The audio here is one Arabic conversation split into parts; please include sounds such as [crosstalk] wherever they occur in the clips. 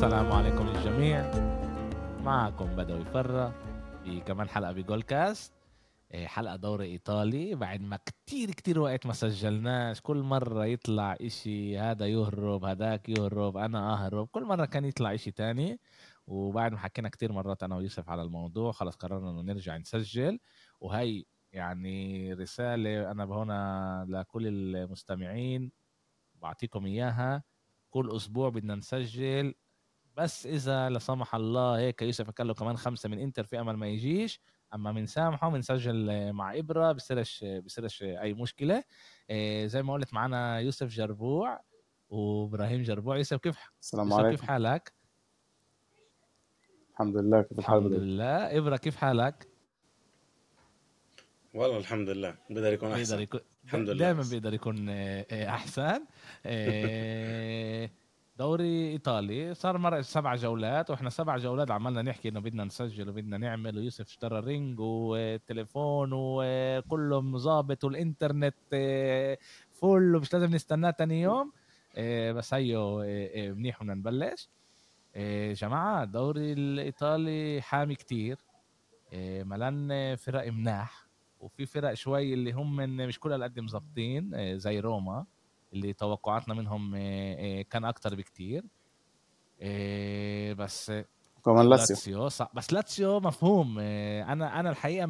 السلام عليكم للجميع. معكم بدوي فرة في كمان حلقة بجول كاست إيه، حلقة دوري إيطالي. بعد ما كتير كتير وقت ما سجلناش كل مرة يطلع إشي هذا يهرب هذاك يهرب أنا أهرب. كل مرة كان يطلع إشي تاني. وبعد ما حكينا كتير مرات أنا ويوسف على الموضوع خلاص قررنا إنه نرجع نسجل. وهي يعني رسالة أنا هنا لكل المستمعين بعطيكم إياها. كل أسبوع بدنا نسجل بس إذا لا سمح الله هيك يوسف قال له كمان خمسة من إنتر في أمل ما يجيش. أما بنسامحه بنسجل مع إبرة بصيرش بصيرش أي مشكلة. زي ما قلت معنا يوسف جربوع وإبراهيم جربوع. يوسف كيف السلام عليكم كيف حالك؟ الحمد لله كيف الحال الحمد لله. إبرة كيف حالك؟ والله الحمد لله بيقدر يكون أحسن. بيقدر يكون الحمد لله. دائما بيقدر يكون آه، آه، أحسن. [laughs] آه، دوري إيطالي صار مر سبع جولات وإحنا سبع جولات عمالنا نحكي إنه بدنا نسجل وبدنا نعمل ويوسف اشترى رينج وتليفون وكله مظابط والإنترنت فل ومش لازم نستناه تاني يوم. بس هيو منيح بدنا نبلش. جماعة الدوري الإيطالي حامي كتير. ملان فرق مناح وفي فرق شوي اللي هم مش كل قد مظبطين آه، زي روما. اللي توقعاتنا منهم آه، آه، كان أكتر بكتير. بس كمان لاتسيو. بس لاتسيو مفهوم. أنا أنا الحقيقة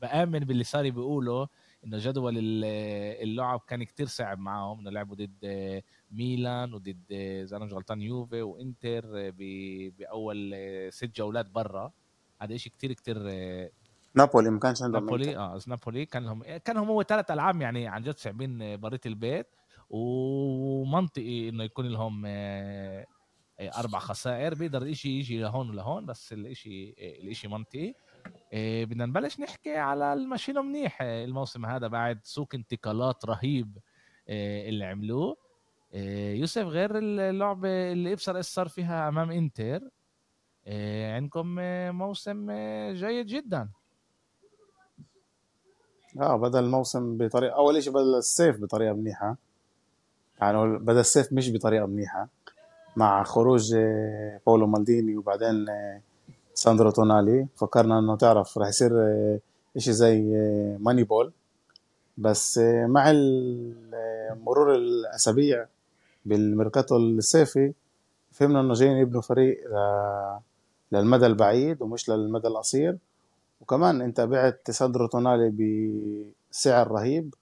بآمن باللي صار بيقولوا إنه جدول اللعب كان كتير صعب معهم إنه لعبوا ضد ميلان وضد إذا أنا مش غلطان يوفي وإنتر بأول ست جولات برا. هذا شيء كتير كتير نابولي ما كانش عندهم نابولي آه نابولي كان لهم كان هم هو ثلاث ألعاب يعني عن جد صعبين بريت البيت ومنطقي إنه يكون لهم آه، أربع خسائر بيقدر الإشي يجي لهون ولهون بس الإشي الإشي منطقي. آه، بدنا نبلش نحكي على المشينه منيح آه، الموسم هذا بعد سوق انتقالات رهيب اللي عملوه. يوسف غير اللعبه اللي ابصر إيش صار فيها أمام إنتر عندكم موسم جيد جدا. آه بدا الموسم بطريقة أول شيء بدا الصيف بطريقة منيحة. يعني بدا الصيف مش بطريقة منيحة. مع خروج آه، باولو مالديني وبعدين آه، ساندرو تونالي. فكرنا إنه تعرف راح يصير آه، إشي زي ماني بول. بس مع مرور الأسابيع بالميركاتو الصيفي فهمنا إنه جايين يبنوا فريق للمدى البعيد ومش للمدى القصير. وكمان انت بعت ساندرو تونالي بسعر رهيب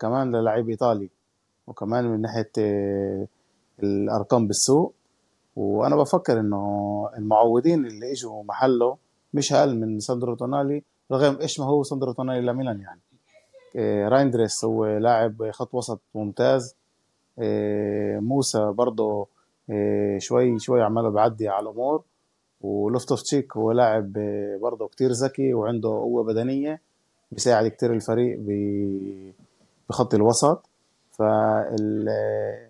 كمان للاعب إيطالي. وكمان من ناحية آه، الأرقام بالسوق. وأنا بفكر إنه المعوضين اللي إجوا محله مش أقل من ساندرو تونالي رغم إيش ما هو ساندرو تونالي لميلان يعني. آه، رايندرس هو لاعب خط وسط ممتاز. آه، موسى برضه شوي شوي عماله بعدي على الأمور. ولوفتوس تشيك هو لاعب برضه كتير ذكي وعنده قوة بدنية بيساعد كتير الفريق بخط الوسط فاللي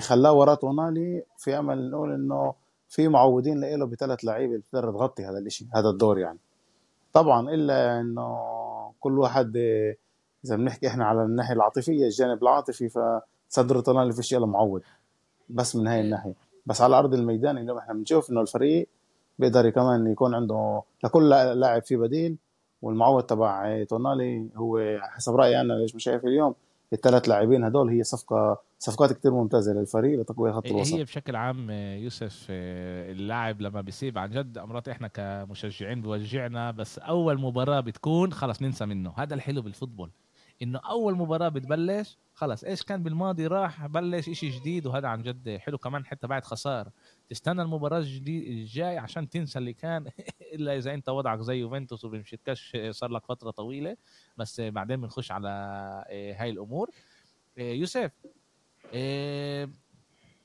خلاه وراه تونالي في أمل نقول إنه في معودين له بثلاث لعيبة بتقدر تغطي هذا الشيء هذا الدور يعني طبعا إلا إنه كل واحد إذا بنحكي إحنا على الناحية العاطفية الجانب العاطفي فصدر تونالي في شيء معود بس من هاي. الناحية بس على أرض الميدان اليوم إحنا بنشوف إنه الفريق بيقدر كمان يكون عنده لكل لاعب فيه بديل والمعوض تبع تونالي هو حسب رأيي أنا ليش مش شايف اليوم الثلاث لاعبين هدول هي صفقة صفقات كتير ممتازة للفريق لتقوية خط الوسط. هي بشكل عام يوسف اللاعب لما بيسيب عن جد أمرات إحنا كمشجعين بوجعنا بس أول مباراة بتكون خلص ننسى منه. هذا الحلو بالفوتبول إنه أول مباراة بتبلش خلص إيش كان بالماضي راح بلش إشي جديد وهذا عن جد حلو. كمان حتى بعد خسارة تستنى المباراة الجاي عشان تنسى اللي كان [laughs] إلا إذا أنت وضعك زي يوفنتوس وبمشيتكش صار لك فترة طويلة. بس بعدين بنخش على آه، هاي الأمور. آه، يوسف آه،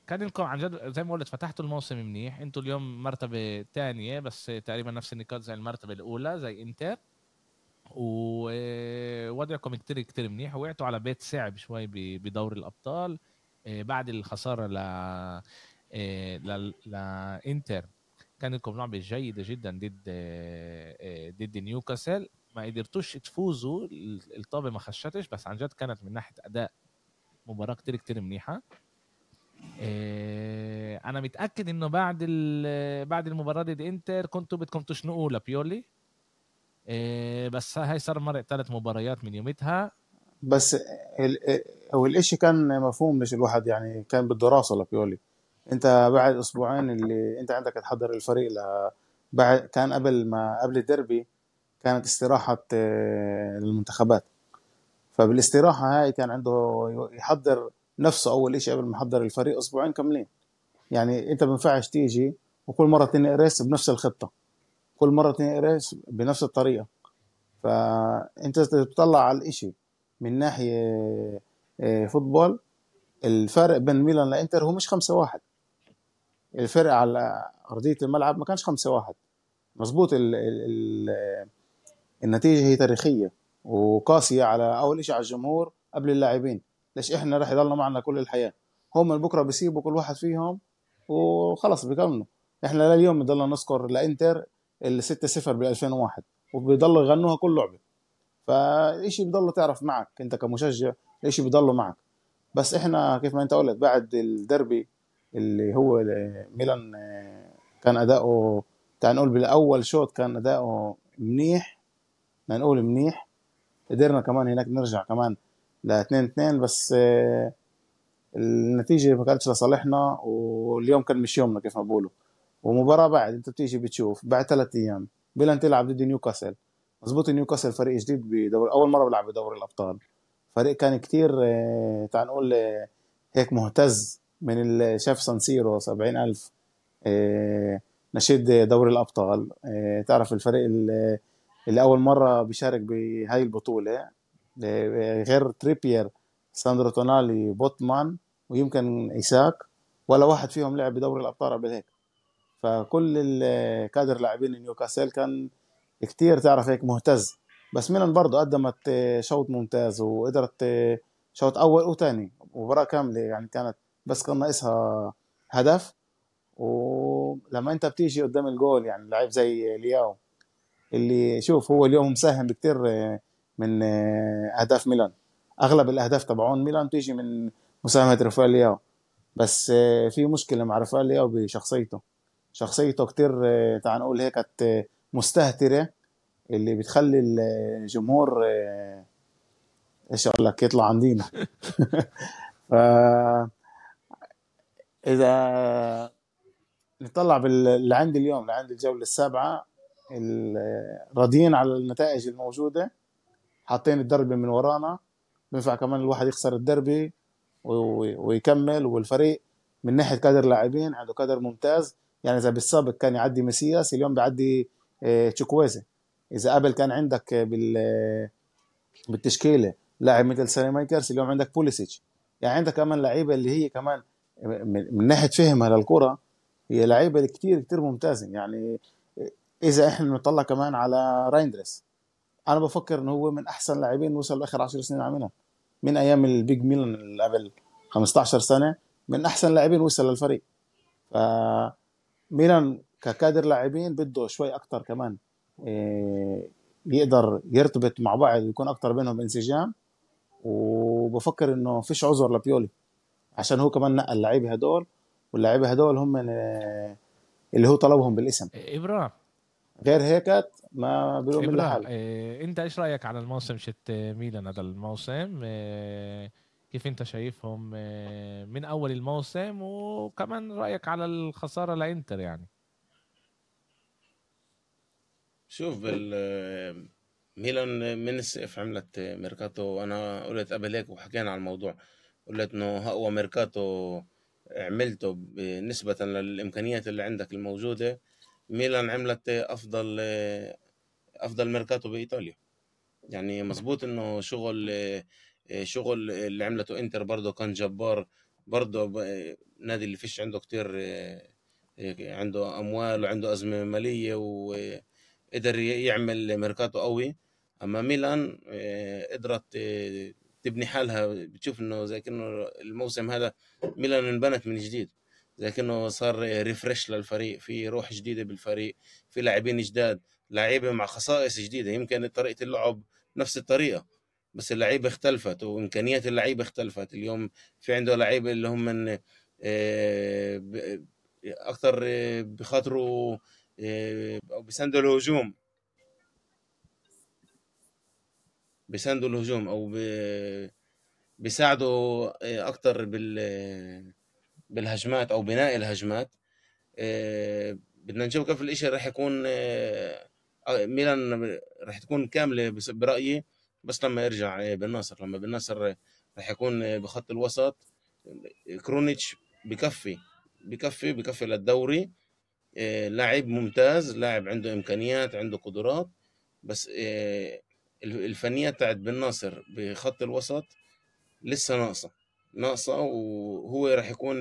كان لكم عن جد زي ما قلت فتحتوا الموسم منيح. أنتوا اليوم مرتبة ثانية بس تقريبا نفس النقاط زي المرتبة الأولى زي إنتر. ووضعكم كتير كتير منيح. وقعتوا على بيت صعب شوي بدور الأبطال. بعد الخسارة لانتر كان لكم لعبه جيده جدا ضد ضد نيوكاسل. ما قدرتوش تفوزوا الطابة ما خشتش بس عن جد كانت من ناحية أداء مباراة كتير كتير منيحة. إيه أنا متأكد إنه بعد بعد المباراة ضد إنتر كنتوا بدكم تشنقوا لبيولي. بس هاي صار مرق ثلاث مباريات من يومتها بس هو الاشي كان مفهوم ليش الواحد يعني كان بده راسه لبيولي. انت بعد أسبوعين اللي انت عندك تحضر الفريق ل بعد كان قبل ما قبل الدربي كانت استراحة آه، المنتخبات فبالاستراحة هاي كان عنده يحضر نفسه أول إشي قبل ما يحضر الفريق أسبوعين كاملين. يعني أنت ما بينفعش تيجي وكل مرة تنقي ريس بنفس الخطة. كل مرة تنقي ريس بنفس الطريقة. فأنت تطلع على الإشي من ناحية آه، فوتبول الفرق بين ميلان لإنتر هو مش خمسة واحد. الفرق على أرضية الملعب ما كانش خمسة واحد. مظبوط ال ال النتيجة هي تاريخية وقاسية على أول شيء على الجمهور قبل اللاعبين. ليش إحنا رح يضلنا معنا كل الحياة؟ هم من بكرة بيسيبوا كل واحد فيهم وخلص بيكملوا. إحنا لليوم بضلنا نذكر لإنتر ال 6-0 بال 2001 وبيضلوا يغنوها كل لعبة. فالشيء بضله تعرف معك أنت كمشجع الشيء بضله معك. بس إحنا كيف ما أنت قلت بعد الدربي اللي هو ميلان كان أداؤه تعال نقول بالأول شوط كان أداؤه منيح نقول منيح. قدرنا كمان هناك نرجع كمان ل 2 2 بس آه، النتيجة ما كانتش لصالحنا واليوم كان مش يومنا كيف ما بقولوا. ومباراة بعد انت بتيجي بتشوف بعد ثلاث أيام بيلان تلعب ضد نيوكاسل. مظبوط نيوكاسل فريق جديد بدوري أول مرة بيلعب بدوري الأبطال. فريق كان كتير آه، تعال نقول آه، هيك مهتز. من اللي شاف سان سيرو 70000 نشيد دوري الأبطال. آه، تعرف الفريق اللي, اللي اول مرة بيشارك بهاي البطولة. آه، غير تريبير ساندرو تونالي بوتمان ويمكن إيساك. ولا واحد فيهم لعب بدوري الأبطال قبل هيك. فكل الكادر لاعبين نيوكاسل كان كتير تعرف هيك مهتز. بس ميلان برضه قدمت آه، شوط ممتاز وقدرت شوط أول وثاني مباراة كاملة يعني كانت بس كان ناقصها هدف. ولما انت بتيجي قدام الجول يعني لعيب زي لياو اللي شوف هو اليوم مساهم بكتير آه، من آه، أهداف ميلان. أغلب الأهداف تبعون ميلان تيجي من مساهمة رافائيل لياو. بس آه، في مشكلة مع رافائيل لياو بشخصيته. شخصيته كتير تعال نقول هيك مستهترة اللي بتخلي الجمهور إيش أقول لك يطلع عندنا [laughs] ف إذا نطلع باللي عندي اليوم اللي عندي الجولة السابعة راضيين على النتائج الموجودة حاطين الدربي من ورانا بينفع كمان الواحد يخسر الدربي ويكمل والفريق من ناحية كادر لاعبين عنده كادر ممتاز. يعني إذا بالسابق كان يعدي ميسياس اليوم بيعدي آه، تشوكويزي إذا قبل كان عندك بال بالتشكيلة لاعب مثل ساليمايكرز اليوم عندك بوليسيتش. يعني عندك كمان لعيبة اللي هي كمان من ناحية فهمها للكره هي لعيبة كتير كتير ممتازة. يعني إذا إحنا بنطلع كمان على رايندرس أنا بفكر إنه هو من أحسن لاعبين وصل آخر 10 سنين عملها من أيام البيج ميلان اللي قبل 15 سنة من أحسن لاعبين وصل للفريق ف ميلان ككادر لاعبين بده شوي أكثر كمان إيه يقدر يرتبط مع بعض ويكون أكثر بينهم انسجام وبفكر إنه فيش عذر لبيولي. عشان هو كمان نقل اللعيبه هدول واللاعيبه هدول هم اللي هو طلبهم بالاسم. إبراهيم. غير هيك ما بيقولوا من لحال إيه أنت إيش رأيك على الموسم تبع ميلان هذا الموسم؟ إيه كيف أنت شايفهم؟ إيه من أول الموسم وكمان رأيك على الخسارة لإنتر يعني. شوف ميلان من السقف عملت ميركاتو وأنا قلت قبل هيك وحكينا على الموضوع. قلت إنه اقوى ميركاتو عملته بالنسبة للإمكانيات اللي عندك الموجودة ميلان عملت أفضل أفضل ميركاتو بإيطاليا. يعني مزبوط إنه شغل شغل اللي عملته إنتر برضه كان جبار برضه نادي اللي فيش عنده كتير عنده أموال وعنده أزمة مالية وقدر يعمل ميركاتو قوي. أما ميلان قدرت تبني حالها بتشوف إنه زي كأنه الموسم هذا ميلان انبنت من جديد. زي كأنه صار ريفرش للفريق في روح جديدة بالفريق في لاعبين جداد لعيبة مع خصائص جديدة. يمكن طريقة اللعب نفس الطريقة بس اللعيبة اختلفت وإمكانيات اللعيبة اختلفت. اليوم في عنده لعيبة اللي هم من آه، أكثر بخاطروا أو بيساندوا الهجوم. بيساندوا الهجوم أو بيساعدوا أكثر بال بالهجمات أو بناء الهجمات. بدنا نشوف كيف الإشي راح يكون ميلان راح تكون كاملة برأيي بس لما يرجع بالناصر لما بالناصر راح يكون بخط الوسط كرونيتش بكفي بكفي بكفي للدوري. آه، لاعب ممتاز لاعب عنده إمكانيات عنده قدرات بس آه، الفنيات تاعت بن ناصر بخط الوسط لسه ناقصة ناقصة وهو راح يكون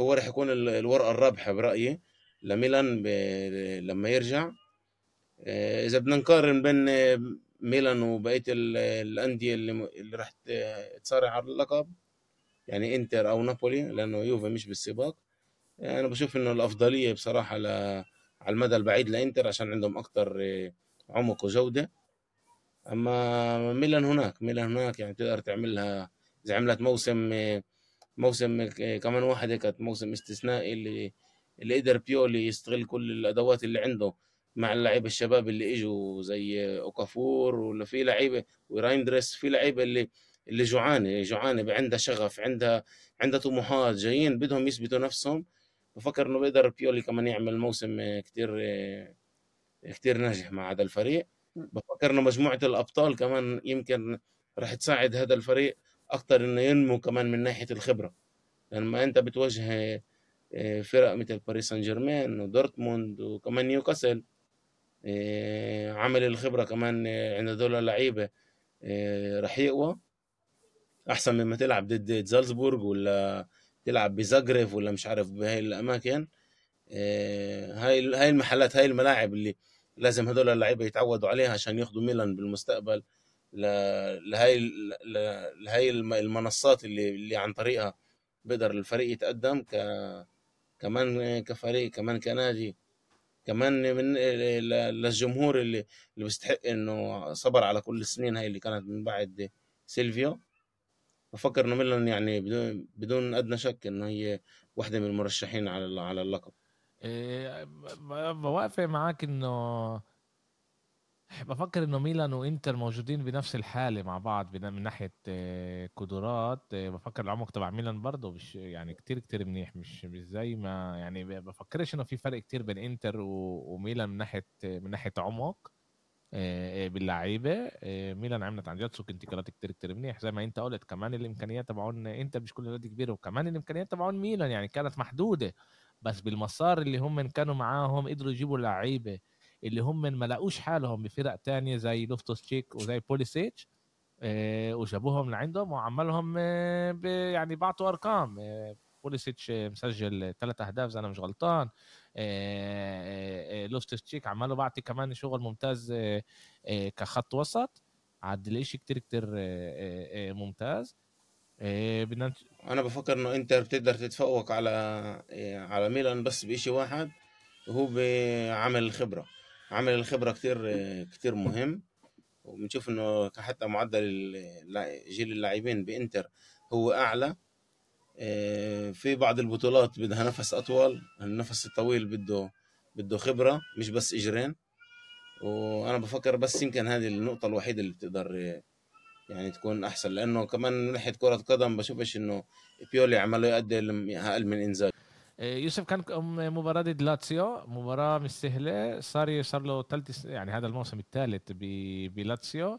هو راح يكون الورقة الرابحة برأيي لميلان لما يرجع آه، إذا بدنا نقارن بين ميلان وبقية الأندية اللي راح تصارع على اللقب يعني إنتر أو نابولي لأنه يوفي مش بالسباق أنا بشوف إنه الأفضلية بصراحة. على المدى البعيد لإنتر عشان عندهم أكثر آه، عمق وجودة أما ميلان هناك ميلان هناك يعني تقدر تعملها إذا عملت موسم موسم كمان واحد كانت موسم استثنائي اللي اللي قدر بيولي يستغل كل الأدوات اللي عنده مع اللعيبة الشباب اللي إجوا زي أوكافور ولا في لعيبة ورايندريس في لعيبة اللي اللي جوعانة جوعانة عندها شغف عندها عندها طموحات جايين بدهم يثبتوا نفسهم. بفكر إنه بيقدر بيولي كمان يعمل موسم كتير كتير ناجح مع هذا الفريق. بفكر إنه مجموعة الأبطال كمان يمكن راح تساعد هذا الفريق أكثر إنه ينمو كمان من ناحية الخبرة. لما أنت بتواجه آه، فرق مثل باريس سان جيرمان ودورتموند وكمان نيوكاسل آه، عمل الخبرة كمان آه، عند هذول اللعيبة راح يقوى. أحسن مما تلعب ضد زالزبورغ ولا تلعب بزاغريف ولا مش عارف بهاي الأماكن. آه، هاي هاي المحلات هاي الملاعب اللي لازم هذول اللعيبة يتعودوا عليها عشان ياخذوا ميلان بالمستقبل لهاي لهاي المنصات اللي اللي عن طريقها بيقدر الفريق يتقدم ك كمان كفريق كمان كنادي كمان من للجمهور اللي اللي بيستحق إنه صبر على كل السنين هاي اللي كانت من بعد سيلفيو. بفكر إنه ميلان يعني بدون بدون أدنى شك إنه هي واحدة من المرشحين على على اللقب. بوافق معاك إنه بفكر إنه ميلان وإنتر موجودين بنفس الحالة مع بعض من ناحية آه، قدرات. آه، بفكر العمق تبع ميلان برضه مش يعني كتير كتير منيح مش مش زي ما يعني بفكرش إنه في فرق كتير بين إنتر وميلان من ناحية من ناحية عمق باللعيبة. ميلان عملت عن جد سوق انتقالات كتير كتير منيح. زي ما أنت قلت كمان الإمكانيات تبعون انت مش كل نادي كبير وكمان الإمكانيات تبعون ميلان يعني كانت محدودة. بس بالمسار اللي هم كانوا معاهم قدروا يجيبوا لعيبة اللي هم ما لاقوش حالهم بفرق تانية زي لوفتوس تشيك وزي بوليسيتش آه، وجابوهم لعندهم وعملهم آه، يعني بعطوا أرقام. بوليسيتش مسجل ثلاث أهداف إذا أنا مش غلطان. لوفتوس تشيك عمله بعطي كمان شغل ممتاز كخط وسط. عدل الاشي كتير كتير ممتاز. بدنا أنا بفكر إنه انت بتقدر تتفوق على على ميلان بس بشيء واحد وهو بعمل الخبرة. عمل الخبرة كتير كتير مهم. وبنشوف إنه حتى معدل جيل اللاعبين بإنتر هو أعلى. آه، في بعض البطولات بدها نفس أطول النفس الطويل بده بده خبرة مش بس إجرين. وأنا بفكر بس يمكن هذه النقطة الوحيدة اللي بتقدر يعني تكون أحسن لأنه كمان من ناحية كرة قدم بشوفش إنه بيولي عمله يؤدي أقل من انزاج آه، يوسف كان مباراة ضد لاتسيو مباراة مش سهلة. صار صار له ثالث يعني هذا الموسم الثالث بلاتسيو.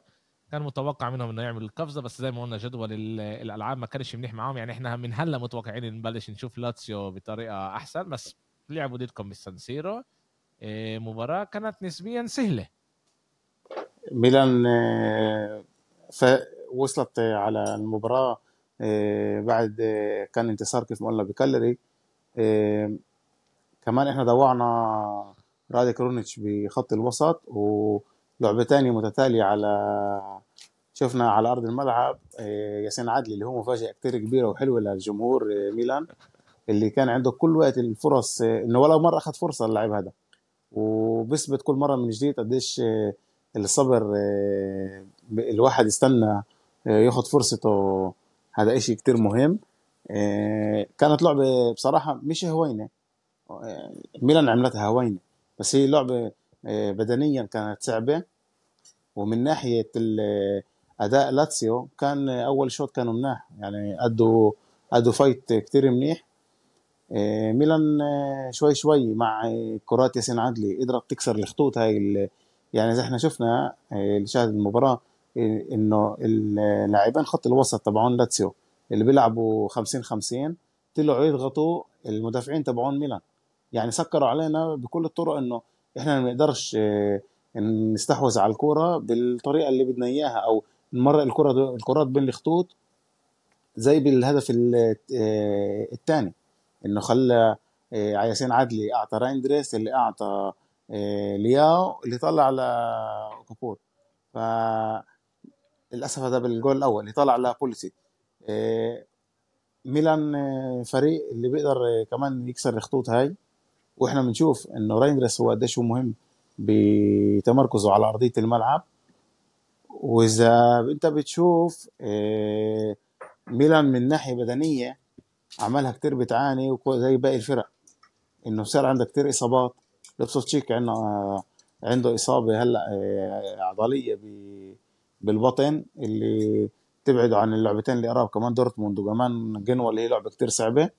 كان متوقع منهم إنه يعمل القفزة بس زي ما قلنا جدول الألعاب ما كانش منيح معاهم. يعني إحنا من هلا متوقعين نبلش نشوف لاتسيو بطريقة أحسن بس لعبوا ضدكم بالسان سيرو آه، مباراة كانت نسبيا سهلة. ميلان آه، وصلت على المباراة آه، بعد كان انتصار كيف ما قلنا بكالياري كمان إحنا ضوعنا رادي كرونيتش بخط الوسط و لعبة تانية متتالية على شفنا على أرض الملعب آه، ياسين عدلي اللي هو مفاجأة كتير كبيرة وحلوة للجمهور آه، ميلان اللي كان عنده كل وقت الفرص آه، إنه ولا مرة أخذ فرصة اللاعب هذا. وبثبت كل مرة من جديد قديش الصبر الواحد يستنى ياخد فرصته هذا إشي كتير مهم. آه، كانت لعبة بصراحة مش هوينة. آه، ميلان عملتها هوينة بس هي لعبة آه، بدنيا كانت صعبة. ومن ناحية أداء لاتسيو كان أول شوط كانوا مناح يعني أدوا أدوا fight كتير منيح. ميلان شوي شوي مع كرات ياسين عدلي قدرت تكسر الخطوط هاي يعني زي إحنا شفنا اللي شاهد المباراة إنه اللاعبين خط الوسط تبعون لاتسيو اللي بيلعبوا 50 50 طلعوا يضغطوا المدافعين تبعون ميلان. يعني سكروا علينا بكل الطرق إنه إحنا ما نقدرش آه، نستحوذ على الكرة بالطريقة اللي بدنا إياها أو نمرق الكرة الكرات بين الخطوط زي بالهدف الثاني آه، إنه خلى آه، ياسين عدلي أعطى رايندريس اللي أعطى لياو اللي طلع على كابور ف للأسف هذا بالجول الأول اللي طلع على بوليسيتش آه، ميلان آه، فريق اللي بيقدر آه، كمان يكسر الخطوط هاي. وإحنا بنشوف إنه رايندرس هو قديش هو مهم بتمركزه على أرضية الملعب. وإذا أنت بتشوف ميلان من ناحية بدنية عملها كتير بتعاني زي باقي الفرق إنه صار عندك كتير إصابات. تشيك عنده عنده إصابة هلأ عضلية بالبطن اللي تبعدوا عن اللعبتين اللي قراب كمان دورتموند. وكمان جنوا اللي هي لعبة كتير صعبة.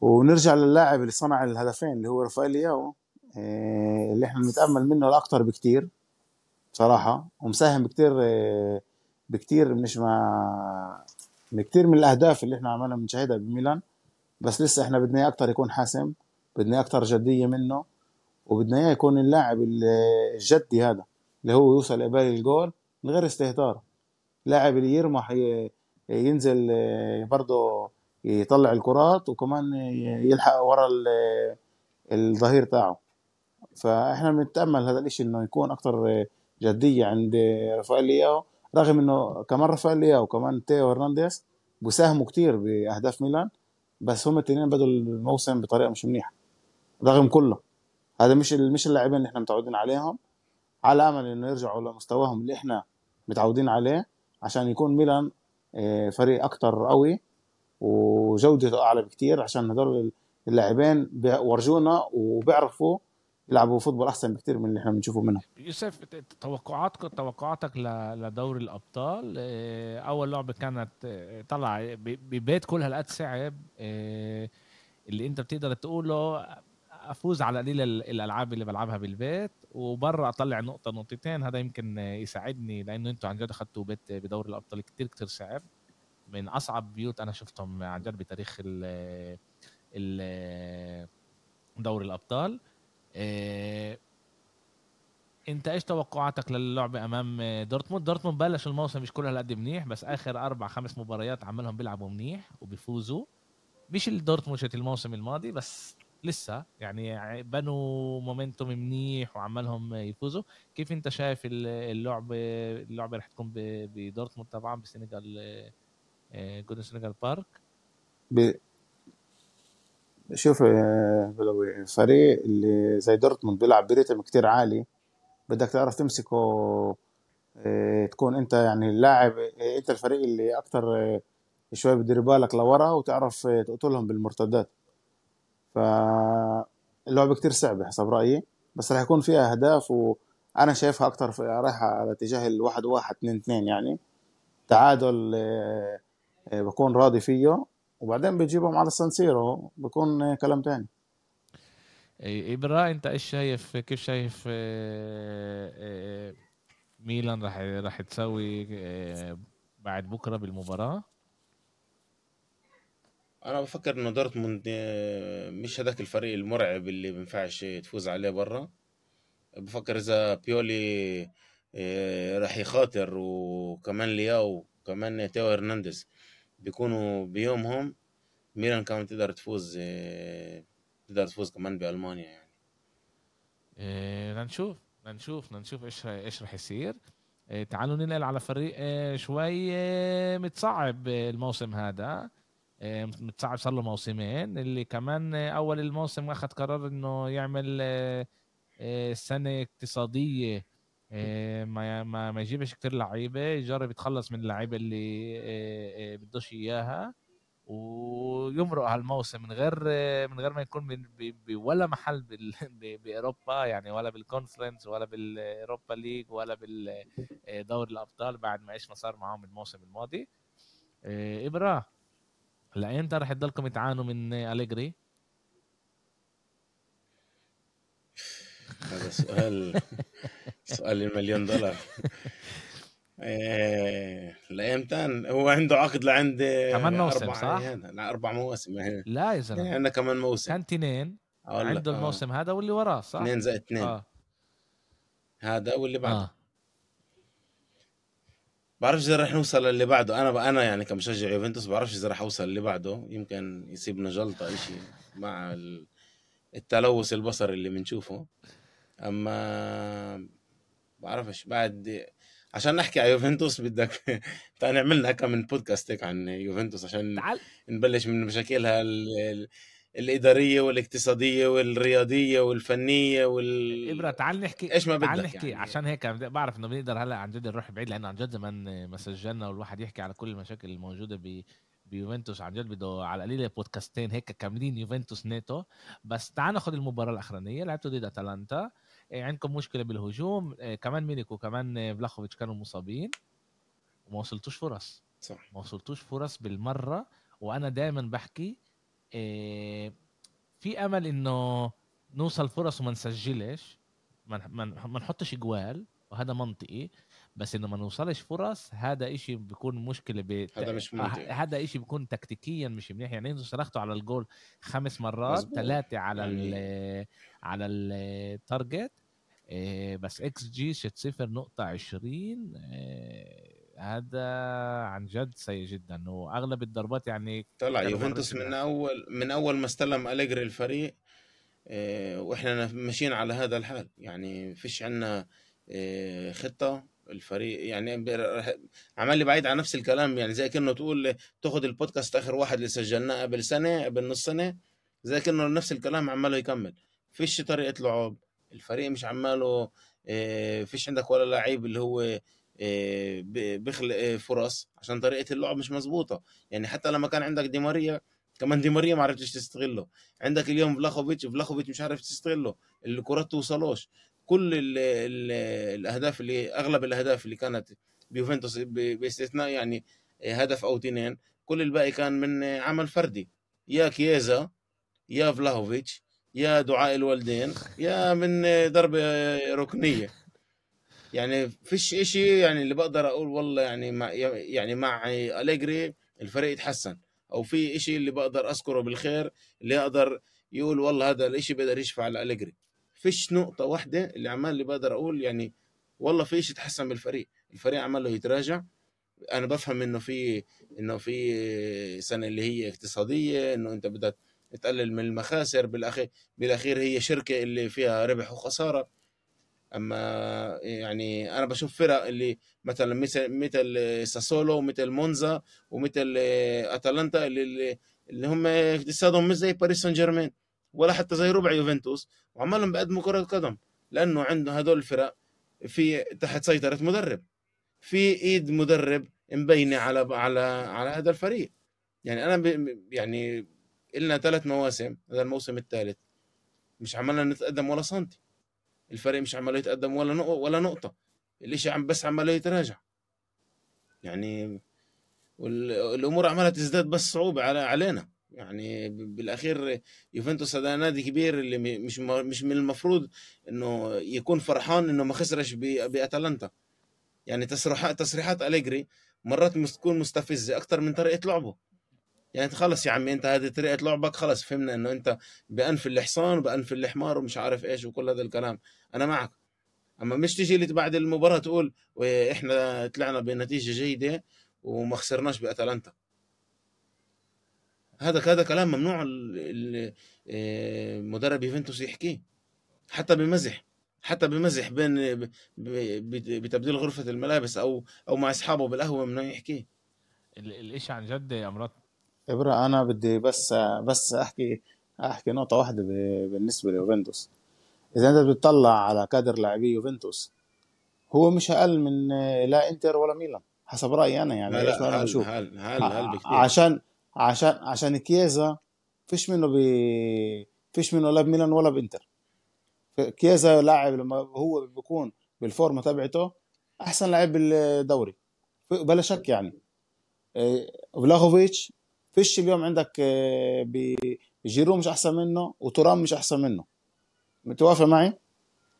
ونرجع للاعب اللي صنع الهدفين اللي هو رافائيل ياو آه، اللي إحنا بنتأمل منه الاكثر بكتير صراحة. ومساهم بكتير آه، بكتير مش مع بكتير من الأهداف اللي إحنا عمالنا بنشاهدها بميلان. بس لسه إحنا بدنا أكثر يكون حاسم. بدنا أكثر جدية منه وبدنا إياه يكون اللاعب الجدي هذا اللي هو يوصل قبال الجول من غير استهتار. لاعب اللي يرمح ينزل برضه يطلع الكرات وكمان يلحق ورا الظهير تاعه. فإحنا بنتأمل هذا الإشي إنه يكون أكثر جدية عند رافائيل لياو رغم إنه كمان رافائيل لياو وكمان تيو هرنانديز بيساهموا كتير بأهداف ميلان بس هم الاثنين بدوا الموسم بطريقة مش منيحة. رغم كله. هذا مش مش اللاعبين اللي إحنا متعودين عليهم. على أمل إنه يرجعوا لمستواهم اللي إحنا متعودين عليه عشان يكون ميلان آه، فريق أكثر قوي وجودته أعلى بكتير عشان هدول اللاعبين ورجونا وبيعرفوا يلعبوا فوتبول أحسن بكتير من اللي إحنا بنشوفه منهم. يوسف توقعاتك توقعاتك لدوري الأبطال آه، أول لعبة كانت آه، طلع ببيت كل هالقد صعب اللي أنت بتقدر تقوله افوز على قليل الالعاب اللي بلعبها بالبيت وبرا اطلع نقطة نقطتين هذا يمكن يساعدني لأنه أنتم عن جد اخذتوا بيت بدوري الأبطال كتير كتير صعب. من أصعب بيوت أنا شفتهم عن جد بتاريخ ال دوري الأبطال. إيه انت إيش توقعاتك للعبه أمام دورتموند؟ دورتموند بلش الموسم مش كل هالقد منيح بس آخر أربع خمس مباريات عملهم بيلعبوا منيح وبيفوزوا. مش الدورتموند الموسم الماضي بس لسه يعني بنوا momentum منيح وعمالهم يفوزوا. كيف أنت شايف اللعبه اللعبة رح تكون بدورتموند طبعا بسيجنال إيدونا سيجنال بارك؟ ب... شوف بلوي فريق اللي زي دورتموند بيلعب ب rhythm كتير عالي بدك تعرف تمسكه آه، تكون أنت يعني اللاعب آه، أنت الفريق اللي أكتر آه، شوي بدير بالك لورا وتعرف تقتلهم بالمرتدات. فاللعبة كتير صعبة حسب رأيي بس راح يكون فيها أهداف وأنا شايفها أكتر رايحة على اتجاه الواحد واحد اثنين اثنين يعني. تعادل آه، آه، بكون راضي فيه وبعدين بتجيبهم على السانسيرو بكون كلام تاني. إبرا أنت إيش شايف؟ كيف شايف آه، ميلان راح راح تسوي بعد بكرة بالمباراة؟ أنا بفكر إنه دورتموند آه، مش هذاك الفريق المرعب اللي بينفعش تفوز عليه برا. بفكر إذا بيولي آه، راح يخاطر وكمان لياو وكمان تيو هرنانديز بيكونوا بيومهم. ميلان كمان تقدر تفوز آه، تقدر تفوز كمان بألمانيا يعني. بدنا نشوف بدنا نشوف بدنا نشوف إيش إيش راح يصير تعالوا ننقل على فريق شوي متصعب الموسم هذا. آه، متصعب صار له موسمين اللي كمان أول الموسم أخذ قرار إنه يعمل آه، آه، سنة اقتصادية ما ما يجيبش كتير لعيبة يجرب يتخلص من اللعيبة اللي بدوش إياها. ويمرق هالموسم من غير من غير ما يكون بولا محل [laughs] بأوروبا يعني ولا بالكونفرنس ولا بالأوروبا ليج ولا بالدوري الأبطال بعد ما إيش ما صار معاهم الموسم الماضي. إيه، ابره لامتى رح تضلكم تعانوا من أليجري؟ هذا سؤال سؤال المليون دولار. إيه لايمتى هو عنده عقد لعند كمان موسم صح؟ يعني لا أربع مواسم. يعني لا يا زلمة. عندنا كمان موسم. كان تنين عنده آه. الموسم هذا واللي وراه صح؟ اثنين زائد اثنين. آه. هذا واللي بعده. آه. بعرفش إذا رح نوصل للي بعده. أنا أنا يعني كمشجع يوفنتوس بعرفش إذا رح أوصل اللي بعده. يمكن يصيبنا جلطة إشي مع ال- التلوث البصري اللي بنشوفه. أما بعرفش. بعد عشان نحكي على يوفنتوس بدك [laughs] تعال نعمل لنا كم من بودكاست هيك عن يوفنتوس عشان تعال. نبلش من مشاكلها ال- ال- الإدارية والاقتصادية والرياضية والفنية وال إبرة تعال نحكي إيش ما تعال بدك نحكي يعني. عشان هيك بعرف إنه بنقدر هلأ عن جد نروح بعيد لأنه عن جد زمان ما سجلنا والواحد يحكي على كل المشاكل الموجودة ب بيوفنتوس عن جد بده على القليله بودكاستين هيك كاملين يوفنتوس نيتو بس تعال ناخذ المباراة الأخرانية لعبتوا ضد أتلانتا. إيه، عندكم مشكلة بالهجوم. إيه، كمان ميليك وكمان فلاخوفيتش كانوا مصابين. وما وصلتوش فرص. صح. ما وصلتوش فرص بالمرة وأنا دائما بحكي في أمل إنه نوصل فرص وما نسجلش ما نحطش جوال وهذا منطقي بس إنه ما نوصلش فرص هذا إشي بيكون مشكلة ب... هذا مش منطقي. آه، هذا إشي بيكون تكتيكيا مش منيح يعني إنتوا صرختوا على الجول خمس مرات. ثلاثة على يعني- ال على ال target إيه، بس إكس جي شت صفر نقطة عشرين إيه، هذا عن جد سيء جدا وأغلب الضربات يعني طلع يوفنتوس من اول من أول ما استلم أليجري الفريق آه، وإحنا ماشيين على هذا الحال. يعني فيش عنا آه، خطة. الفريق يعني عمال لي بعيد عن نفس الكلام يعني زي كأنه تقول تاخد البودكاست آخر واحد اللي سجلناه قبل سنة قبل نص سنة زي كأنه نفس الكلام عماله يكمل. فيش طريقة لعب. الفريق مش عماله آه، فيش عندك ولا لعيب اللي هو بيخلق آه، فرص عشان طريقة اللعب مش مظبوطة. يعني حتى لما كان عندك دي ماريا كمان دي ماريا ما عرفتش تستغله. عندك اليوم فلاخوفيتش فلاخوفيتش مش عارف تستغله. الكرات توصلوش. كل ال ال الأهداف اللي أغلب الأهداف اللي كانت بيوفنتوس باستثناء يعني هدف أو اثنين كل الباقي كان من عمل فردي. يا كييزا يا فلاهوفيتش يا دعاء الوالدين يا من ضربة ركنية. يعني فيش إشي يعني اللي بقدر أقول والله يعني مع يعني مع أليجري الفريق يتحسن. أو في إشي اللي بقدر أذكره بالخير اللي أقدر يقول والله هذا الإشي بقدر يشفع على أليجري فيش نقطة واحدة اللي عمال اللي بقدر أقول يعني والله في إشي تحسن بالفريق. الفريق عمال له يتراجع. أنا بفهم إنه في إنه في سنة اللي هي اقتصادية إنه أنت بدك تقلل من المخاسر بالاخير بالأخير هي شركة اللي فيها ربح وخسارة. أما يعني أنا بشوف فرق اللي مثلا مثل مثل ساسولو ومثل مونزا ومثل أتلانتا اللي اللي هم اقتصادهم مش زي باريس سان جيرمان ولا حتى زي ربع يوفنتوس وعمالهم بيقدموا كرة قدم لأنه عنده هدول الفرق في تحت سيطرة مدرب في إيد مدرب مبينة على على على هذا الفريق يعني أنا. يعني لنا ثلاث مواسم هذا الموسم الثالث مش عمالنا نتقدم ولا سنتي الفريق مش عمال يتقدم ولا نقطة ولا نقطة. الاشي عم بس عمال يتراجع؟ يعني والامور عمالها تزداد بس صعوبة على علينا. يعني بالأخير يوفنتوس هذا نادي كبير اللي مش مش من المفروض إنه يكون فرحان إنه ما خسرش بأتلانتا. يعني تصريحات تصريحات أليجري مرات تكون مستفزة أكثر من طريقة لعبه. يعني خلص يا عمي أنت هذه طريقة لعبك خلص فهمنا إنه أنت بأنف الحصان وبأنف الحمار ومش عارف إيش وكل هذا الكلام. أنا معك. أما مش تيجي لي بعد المباراة تقول إحنا طلعنا بنتيجة جيدة وما خسرناش بأتلانتا. هذا هذا كلام ممنوع مدرب يوفنتوس يحكيه. حتى بمزح حتى بمزح بين بتبديل غرفة الملابس أو أو مع أصحابه بالقهوة من يحكي الإشي عن جد يا مرات إبرة أنا بدي بس بس أحكي أحكي نقطة واحدة بالنسبة ليوفنتوس. إذا أنت بتطلع على كادر لاعبي يوفنتوس هو مش أقل من لا إنتر ولا ميلان حسب رأيي أنا يعني أنا لا هل بشوف. هل هل هل بكتير. عشان عشان عشان كييزا فيش منه ب فيش منه لا بميلان ولا بإنتر. كييزا لاعب لما هو بيكون بالفورمة تبعته أحسن لاعب بالدوري بلا شك يعني. إيه، فلاهوفيتش فيش اليوم عندك ب- جيرو مش أحسن منه وترام مش أحسن منه. متوافق معي؟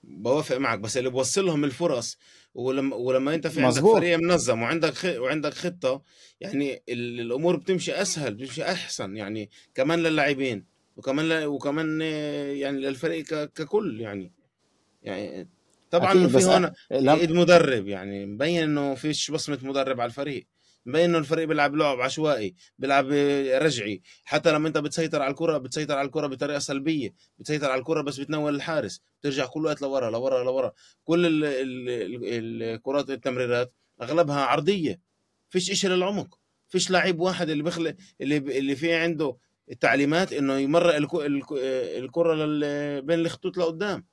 بوافق معك بس اللي بوصلهم الفرص ولما ولما أنت في عندك فريق منظم وعندك خ... وعندك خطة يعني ال... الأمور بتمشي أسهل بتمشي أحسن يعني كمان للاعبين وكمان ل... وكمان آه، يعني للفريق ك... ككل يعني. يعني طبعا في هون أ- لم ايد مدرب يعني مبين إنه فيش بصمة مدرب على الفريق. مبين إنه الفريق بيلعب لعب عشوائي بيلعب رجعي. حتى لما أنت بتسيطر على الكرة بتسيطر على الكرة بطريقة سلبية بتسيطر على الكرة بس بتنول الحارس بترجع كل وقت لورا لورا لورا. كل ال- ال- ال- الكرات التمريرات أغلبها عرضية فيش إشي للعمق. فيش لعيب واحد اللي بخلق اللي اللي فيه عنده التعليمات إنه يمرق الكرة بين الخطوط لقدام.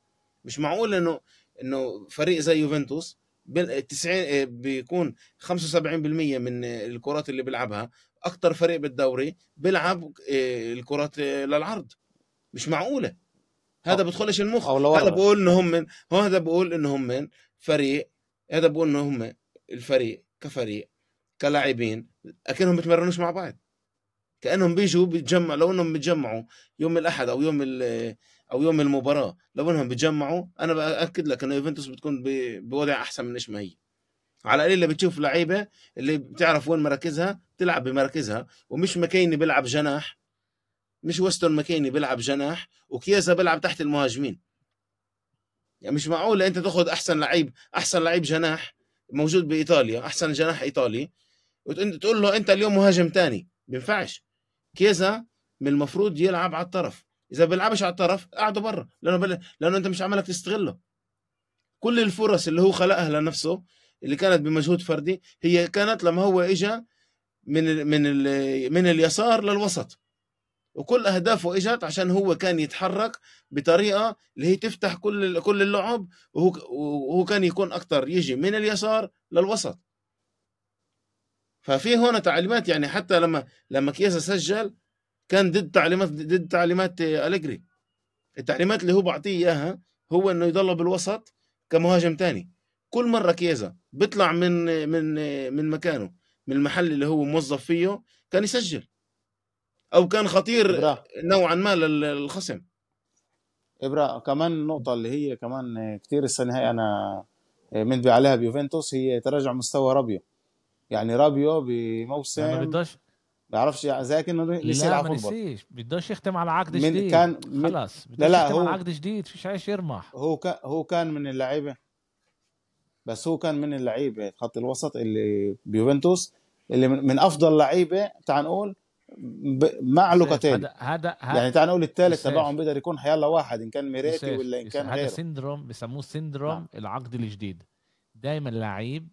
مش معقول إنه إنه فريق زي يوفنتوس 90 بيكون 75% من الكرات اللي بيلعبها. أكتر فريق بالدوري بيلعب آه، الكرات آه، للعرض. مش معقولة. هذا بدخلش المخ. هذا بقول إنه هم من هذا بقول إنه هم من فريق هذا بقول إنه هم الفريق كفريق كلاعبين أكنهم بيتمرنوش مع بعض. كأنهم بيجوا بيتجمع لو إنهم بيتجمعوا يوم الأحد أو يوم ال- أو يوم المباراة لو إنهم بيتجمعوا أنا بأكد لك إنه يوفنتوس بتكون بوضع أحسن من إيش ما هي. على القليل بتشوف لعيبة اللي بتعرف وين مراكزها تلعب بمراكزها ومش مكيني بيلعب جناح مش ويستون مكيني بيلعب جناح وكيازا بيلعب تحت المهاجمين. يعني مش معقول إنت تاخذ أحسن لعيب أحسن لعيب جناح موجود بإيطاليا أحسن جناح إيطالي وانت تقول له أنت اليوم مهاجم تاني. بينفعش كيزا من المفروض يلعب على الطرف. إذا بيلعبش على الطرف قعده برا. لأنه بل... لأنه أنت مش عمالك تستغله. كل الفرص اللي هو خلقها لنفسه اللي كانت بمجهود فردي هي كانت لما هو اجى من ال... من ال... من اليسار للوسط. وكل أهدافه إجت عشان هو كان يتحرك بطريقة اللي هي تفتح كل كل اللعب وهو وهو كان يكون أكثر يجي من اليسار للوسط. ففي هنا تعليمات يعني حتى لما لما كيسا سجل كان ضد تعليمات ضد تعليمات أليجري. التعليمات اللي هو بعطيه إياها هو إنه يضل بالوسط كمهاجم تاني. كل مرة كيزا بيطلع من من من مكانه من المحل اللي هو موظف فيه كان يسجل. أو كان خطير ابرا نوعا ما للخصم. ابرا كمان النقطه اللي هي كمان كتير السنة هاي أنا منتبه عليها بيوفنتوس هي تراجع مستوى رابيو. يعني رابيو ما بموسم بدوش بيعرفش يعني زي كأنه نسي لا يلعب ما football. نسيش. بدوش يختم على عقد من جديد. كان من خلاص لا لا يختم على هو عقد جديد فيش عايش يرمح. هو كان هو كان من اللعيبة. بس هو كان من اللعيبة خط الوسط اللي بيوفنتوس اللي من, أفضل لعيبة تعال نقول مع سيف لوكاتيلي هذا هذا يعني تعال نقول الثالث تبعهم بيقدر يكون حيلا واحد إن كان ميريتي ولا إن كان هذا غيره. syndrome بسموه syndrome نعم. العقد الجديد. دائما لعيب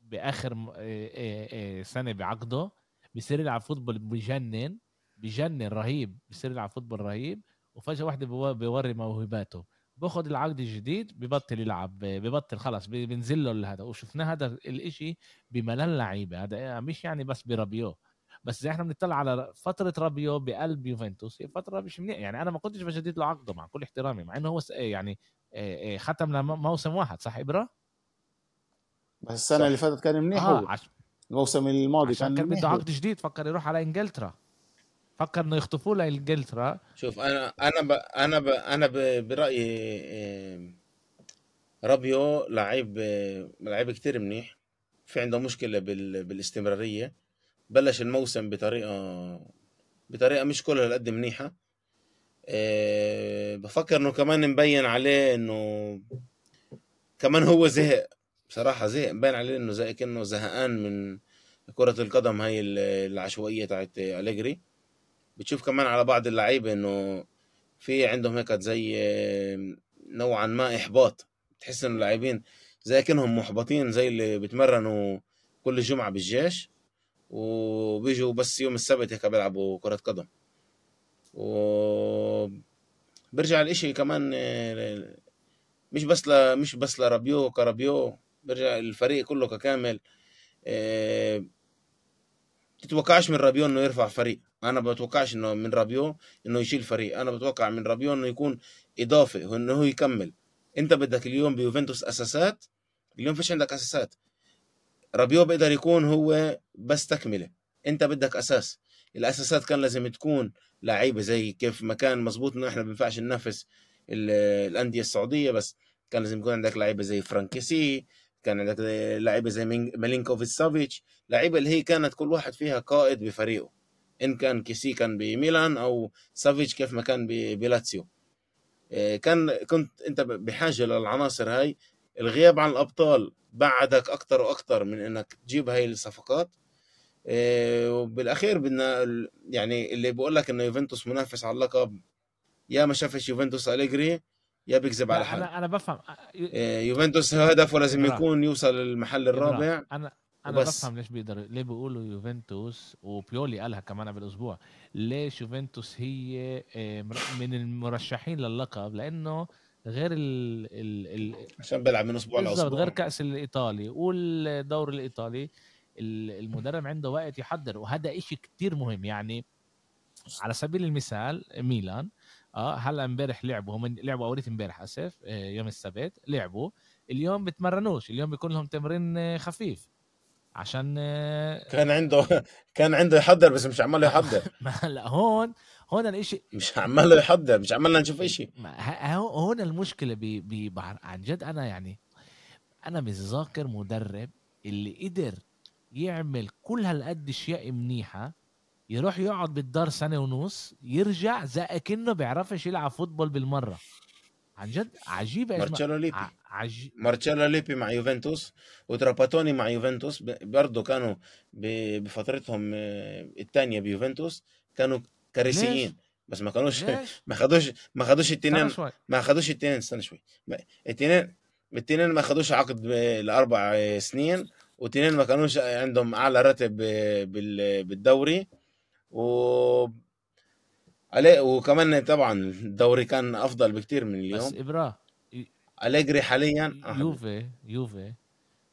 بآخر إيه إيه إيه سنة بعقده بيصير يلعب football بجنن بجنن رهيب بيصير يلعب football رهيب وفجأة واحدة بيو- بيوري موهباته. باخذ العقد الجديد ببطل يلعب ببطل خلص بينزل له هذا وشفنا هذا الإشي بملل لعيبه هذا مش يعني بس برابيو. بس زي إحنا بنطلع على فترة رابيو بقلب يوفنتوس هي فترة مش منيح يعني أنا ما كنتش بجدد له عقده مع كل احترامي مع إنه هو يعني إيه إيه ختم لموسم واحد صح ابره؟ بس السنة اللي صح فاتت كان منيح آه هو. عش... الموسم الماضي عشان كان كان بده عقد جديد فكر يروح على إنجلترا. فكر إنه يخطفوه لإنجلترا. شوف أنا أنا ب أنا ب أنا ب برأيي آه، رابيو لعيب آه، لعيب كتير منيح. في عنده مشكلة بال... بالاستمرارية. بلش الموسم بطريقة بطريقة مش كلها قد منيحة. أه بفكر إنه كمان مبين عليه إنه كمان هو زهق. بصراحة زهق مبين عليه إنه زي كأنه زهقان من كرة القدم هاي ال- العشوائية تاعت أليجري. بتشوف كمان على بعض اللعيبة إنه في عندهم هيك زي نوعا ما إحباط. تحس إنه اللاعبين زي كأنهم محبطين زي اللي بيتمرنوا كل جمعة بالجيش وبيجوا بس يوم السبت هيك بيلعبوا كرة قدم. وبرجع الاشي كمان مش بس ل... مش بس لرابيو كرابيو برجع الفريق كله ككامل آه، تتوقعش من رابيو إنه يرفع فريق أنا بتوقعش إنه من رابيو إنه يشيل فريق. أنا بتوقع من رابيو إنه يكون اضافه وإنه هو يكمل. أنت بدك اليوم بيوفنتوس أساسات؟ اليوم فيش عندك أساسات. رابيو بيقدر يكون هو بس تكملة. أنت بدك أساس. الأساسات كان لازم تكون لعيبة زي كيف ما كان مزبوط إنه إحنا ما ننافس ال- الأندية السعودية بس كان لازم يكون عندك لعيبة زي فرانك كيسي كان عندك لعيبة زي ميلينكوفيتش سافيتش لعيبة اللي هي كانت كل واحد فيها قائد بفريقه إن كان كيسي كان بميلان أو سافيتش كيف ما كان بلاتسيو. إيه، كان كنت أنت بحاجة للعناصر هاي. الغياب عن الأبطال بعدك أكتر وأكتر من إنك تجيب هاي الصفقات. إيه، وبالأخير بدنا يعني اللي بقول لك إنه يوفنتوس منافس على اللقب. يا ما شافش يوفنتوس أليجري يا بيكذب على حاله أنا أنا بفهم. إيه، يوفنتوس هدفه لازم. يكون يوصل للمحل الرابع. أنا أنا وبس. بفهم ليش بيقدروا ليه بيقولوا يوفنتوس وبيولي قالها كمان قبل أسبوع. ليش يوفنتوس هي آه، من المرشحين للقب لأنه غير ال ال ال عشان بيلعب من أسبوع لأسبوع. غير كأس الإيطالي والدوري الإيطالي. ال- المدرب عنده وقت يحضر وهذا إشي كتير مهم. يعني على سبيل المثال ميلان آه هلا امبارح لعبوا هم لعبوا اوريت امبارح آسف آه، يوم السبت لعبوا. اليوم بتمرنوش اليوم بيكون لهم تمرين آه، خفيف. عشان آه، كان عنده كان عنده يحضر بس مش عمال يحضر. [laughs] ما هلا هون هون الإشي. مش عمال يحضر مش عمالنا نشوف إشي. هون المشكلة ب- ببحر عن جد أنا يعني أنا مش ذاكر مدرب اللي قدر يعمل كل هالقد أشياء منيحة يروح يقعد بالدار سنة ونص يرجع زي كأنه بيعرفش يلعب football بالمرة. عن جد عجيبه. مارتشيلو ليبي. عج... مارتشيلو ليبي مع يوفنتوس وتراباتوني مع يوفنتوس برضه كانوا بفترتهم آه، الثانية بيوفنتوس كانوا كارثيين. بس ما كانوش ليش؟ [laughs] ما خدوش ما خدوش التنين ما خدوش التنين استنى شوي. التنين التنين ما خدوش عقد لأربع آه، سنين والتنين ما كانوش عندهم أعلى راتب آه، بال- بالدوري. و عليه وكمان طبعا الدوري كان أفضل بكتير من بس اليوم ابراه أليجري حاليا آه، يوفي يوفي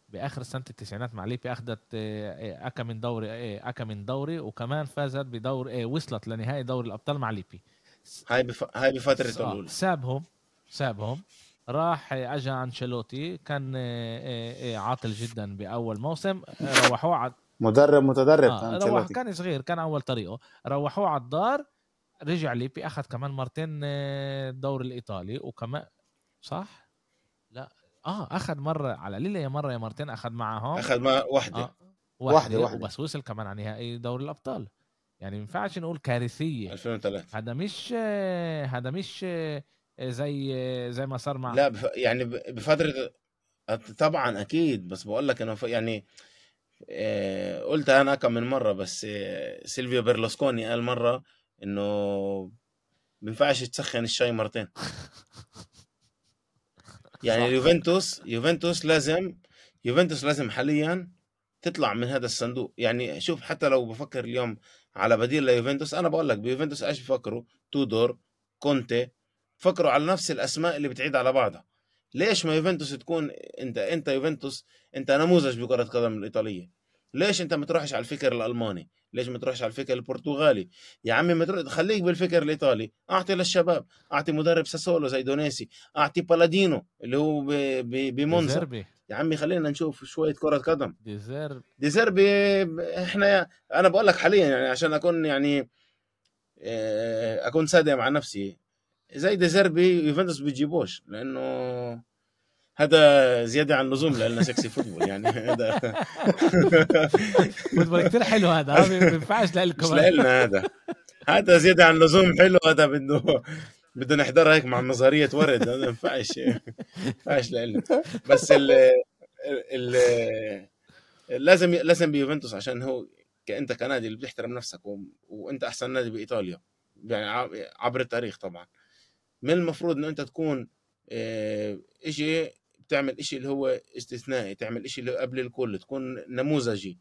بآخر سنة التسعينات مع ليبي أخذت آه، آه، أكا من دوري أكا من دوري وكمان فازت بدور وصلت لنهائي دوري الأبطال مع ليبي هاي بف... هاي بفترته آه، الأولى. سابهم سابهم. راح اجى أنشيلوتي كان عاطل جدا بأول موسم روحوه مدرب متدرب آه كان روح. كان صغير كان أول طريقه. روحوه على الدار رجع ليبي أخذ كمان مرتين آه، الدوري الإيطالي وكمان صح؟ لا آه أخذ مرة على ليلة يا مرة يا مرتين أخذ معهم. أخذ ما واحدة آه واحدة- واحدة, واحدة. وبس وصل كمان على نهائي دوري الأبطال. يعني ما ينفعش نقول كارثية. 2003 هذا مش آه، هذا مش آه، زي آه، زي ما صار مع لا بف... يعني ب- بفتره طبعا أكيد بس بقول لك إنه ف- يعني آه، قلت أنا كم من مرة بس آه، سيلفيو بيرلوسكوني قال مرة إنه بينفعش تسخن الشاي مرتين. [laughs] يعني. اليوفنتوس يوفنتوس لازم يوفنتوس لازم حاليا تطلع من هذا الصندوق. يعني شوف حتى لو بفكر اليوم على بديل ليوفنتوس أنا بقول لك بيوفنتوس إيش بفكروا تودور كونتي فكروا على نفس الأسماء اللي بتعيد على بعضها. ليش ما يوفنتوس تكون انت انت يوفنتوس انت نموذج بكرة قدم الإيطالية؟ ليش انت ما تروحش على الفكر الألماني؟ ليش ما تروحش على الفكر البرتغالي؟ يا عمي ما تروح خليك بالفكر الإيطالي. أعطي للشباب أعطي مدرب ساسولو زي دونيسي أعطي بالادينو اللي هو ب- ب- بمونزا. ديزيربي. يا عمي خلينا نشوف شوية كرة قدم. ديزيرب ديزيربي إحنا أنا بقول لك حاليا يعني عشان أكون يعني آه، أكون صادق مع نفسي زي ديزيربي يوفنتوس بيجيبوش لأنه هذا زيادة عن اللزوم لنا sexy football يعني. [laughs] هذا [laughs] football كتير حلو هذا ما بينفعش مش لكم لنا هذا. هذا زيادة عن اللزوم حلو هذا بده بده نحضرها هيك مع نظريه ورد هذا ما ينفعش. ما ينفعش لنا بس ال ال لازم لازم بيوفنتوس عشان هو انت كنادي اللي بتحترم نفسك و... وأنت أحسن نادي بإيطاليا. يعني عبر التاريخ طبعا. من المفروض إنه أنت تكون آه، إشي بتعمل إشي اللي هو استثنائي تعمل إشي اللي قبل الكل تكون نموذجي.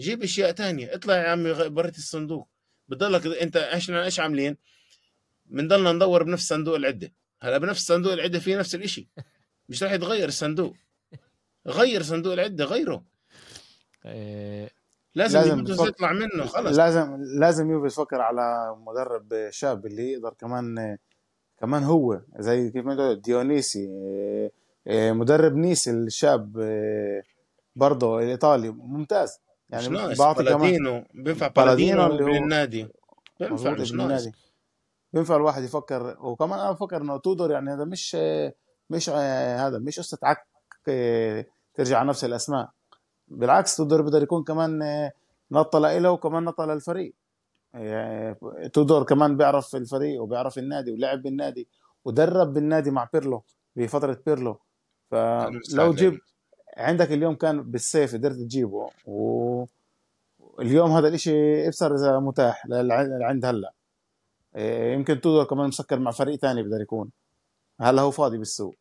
جيب أشياء تانية. اطلع يا عمي بريت الصندوق. بضلك أنت إحنا إيش عاملين؟ بنضلنا ندور بنفس صندوق العدة. هلا بنفس صندوق العدة في نفس الإشي. مش راح يتغير الصندوق. غير صندوق العدة غيره. إيه، لازم, لازم تفكر- يطلع منه خلص. لازم لازم يوفي يفكر على مدرب شاب اللي يقدر كمان كمان هو زي كيف ما ديونيسي إيه، إيه، مدرب نيس الشاب إيه، برضه الإيطالي. ممتاز. يعني بعطي كمان. بينفع بلادينو بلادينو اللي هو- النادي بينفع مش ناقص. بينفع الواحد يفكر. وكمان أنا بفكر إنه تودور يعني هذا مش مش هذا مش قصة عك ترجع على نفس الأسماء. بالعكس تودور بيقدر يكون كمان نطة له وكمان نطة للفريق. يعني تودور كمان بيعرف الفريق وبيعرف النادي ولعب بالنادي ودرب بالنادي مع بيرلو بفترة بيرلو. فلو جيب عندك اليوم كان بالسيف قدرت تجيبه. واليوم هذا الإشي ابصر إذا متاح لعند هلأ. إيه، يمكن تودور كمان مسكر مع فريق تاني بقدر يكون. هلأ هو فاضي بالسوق.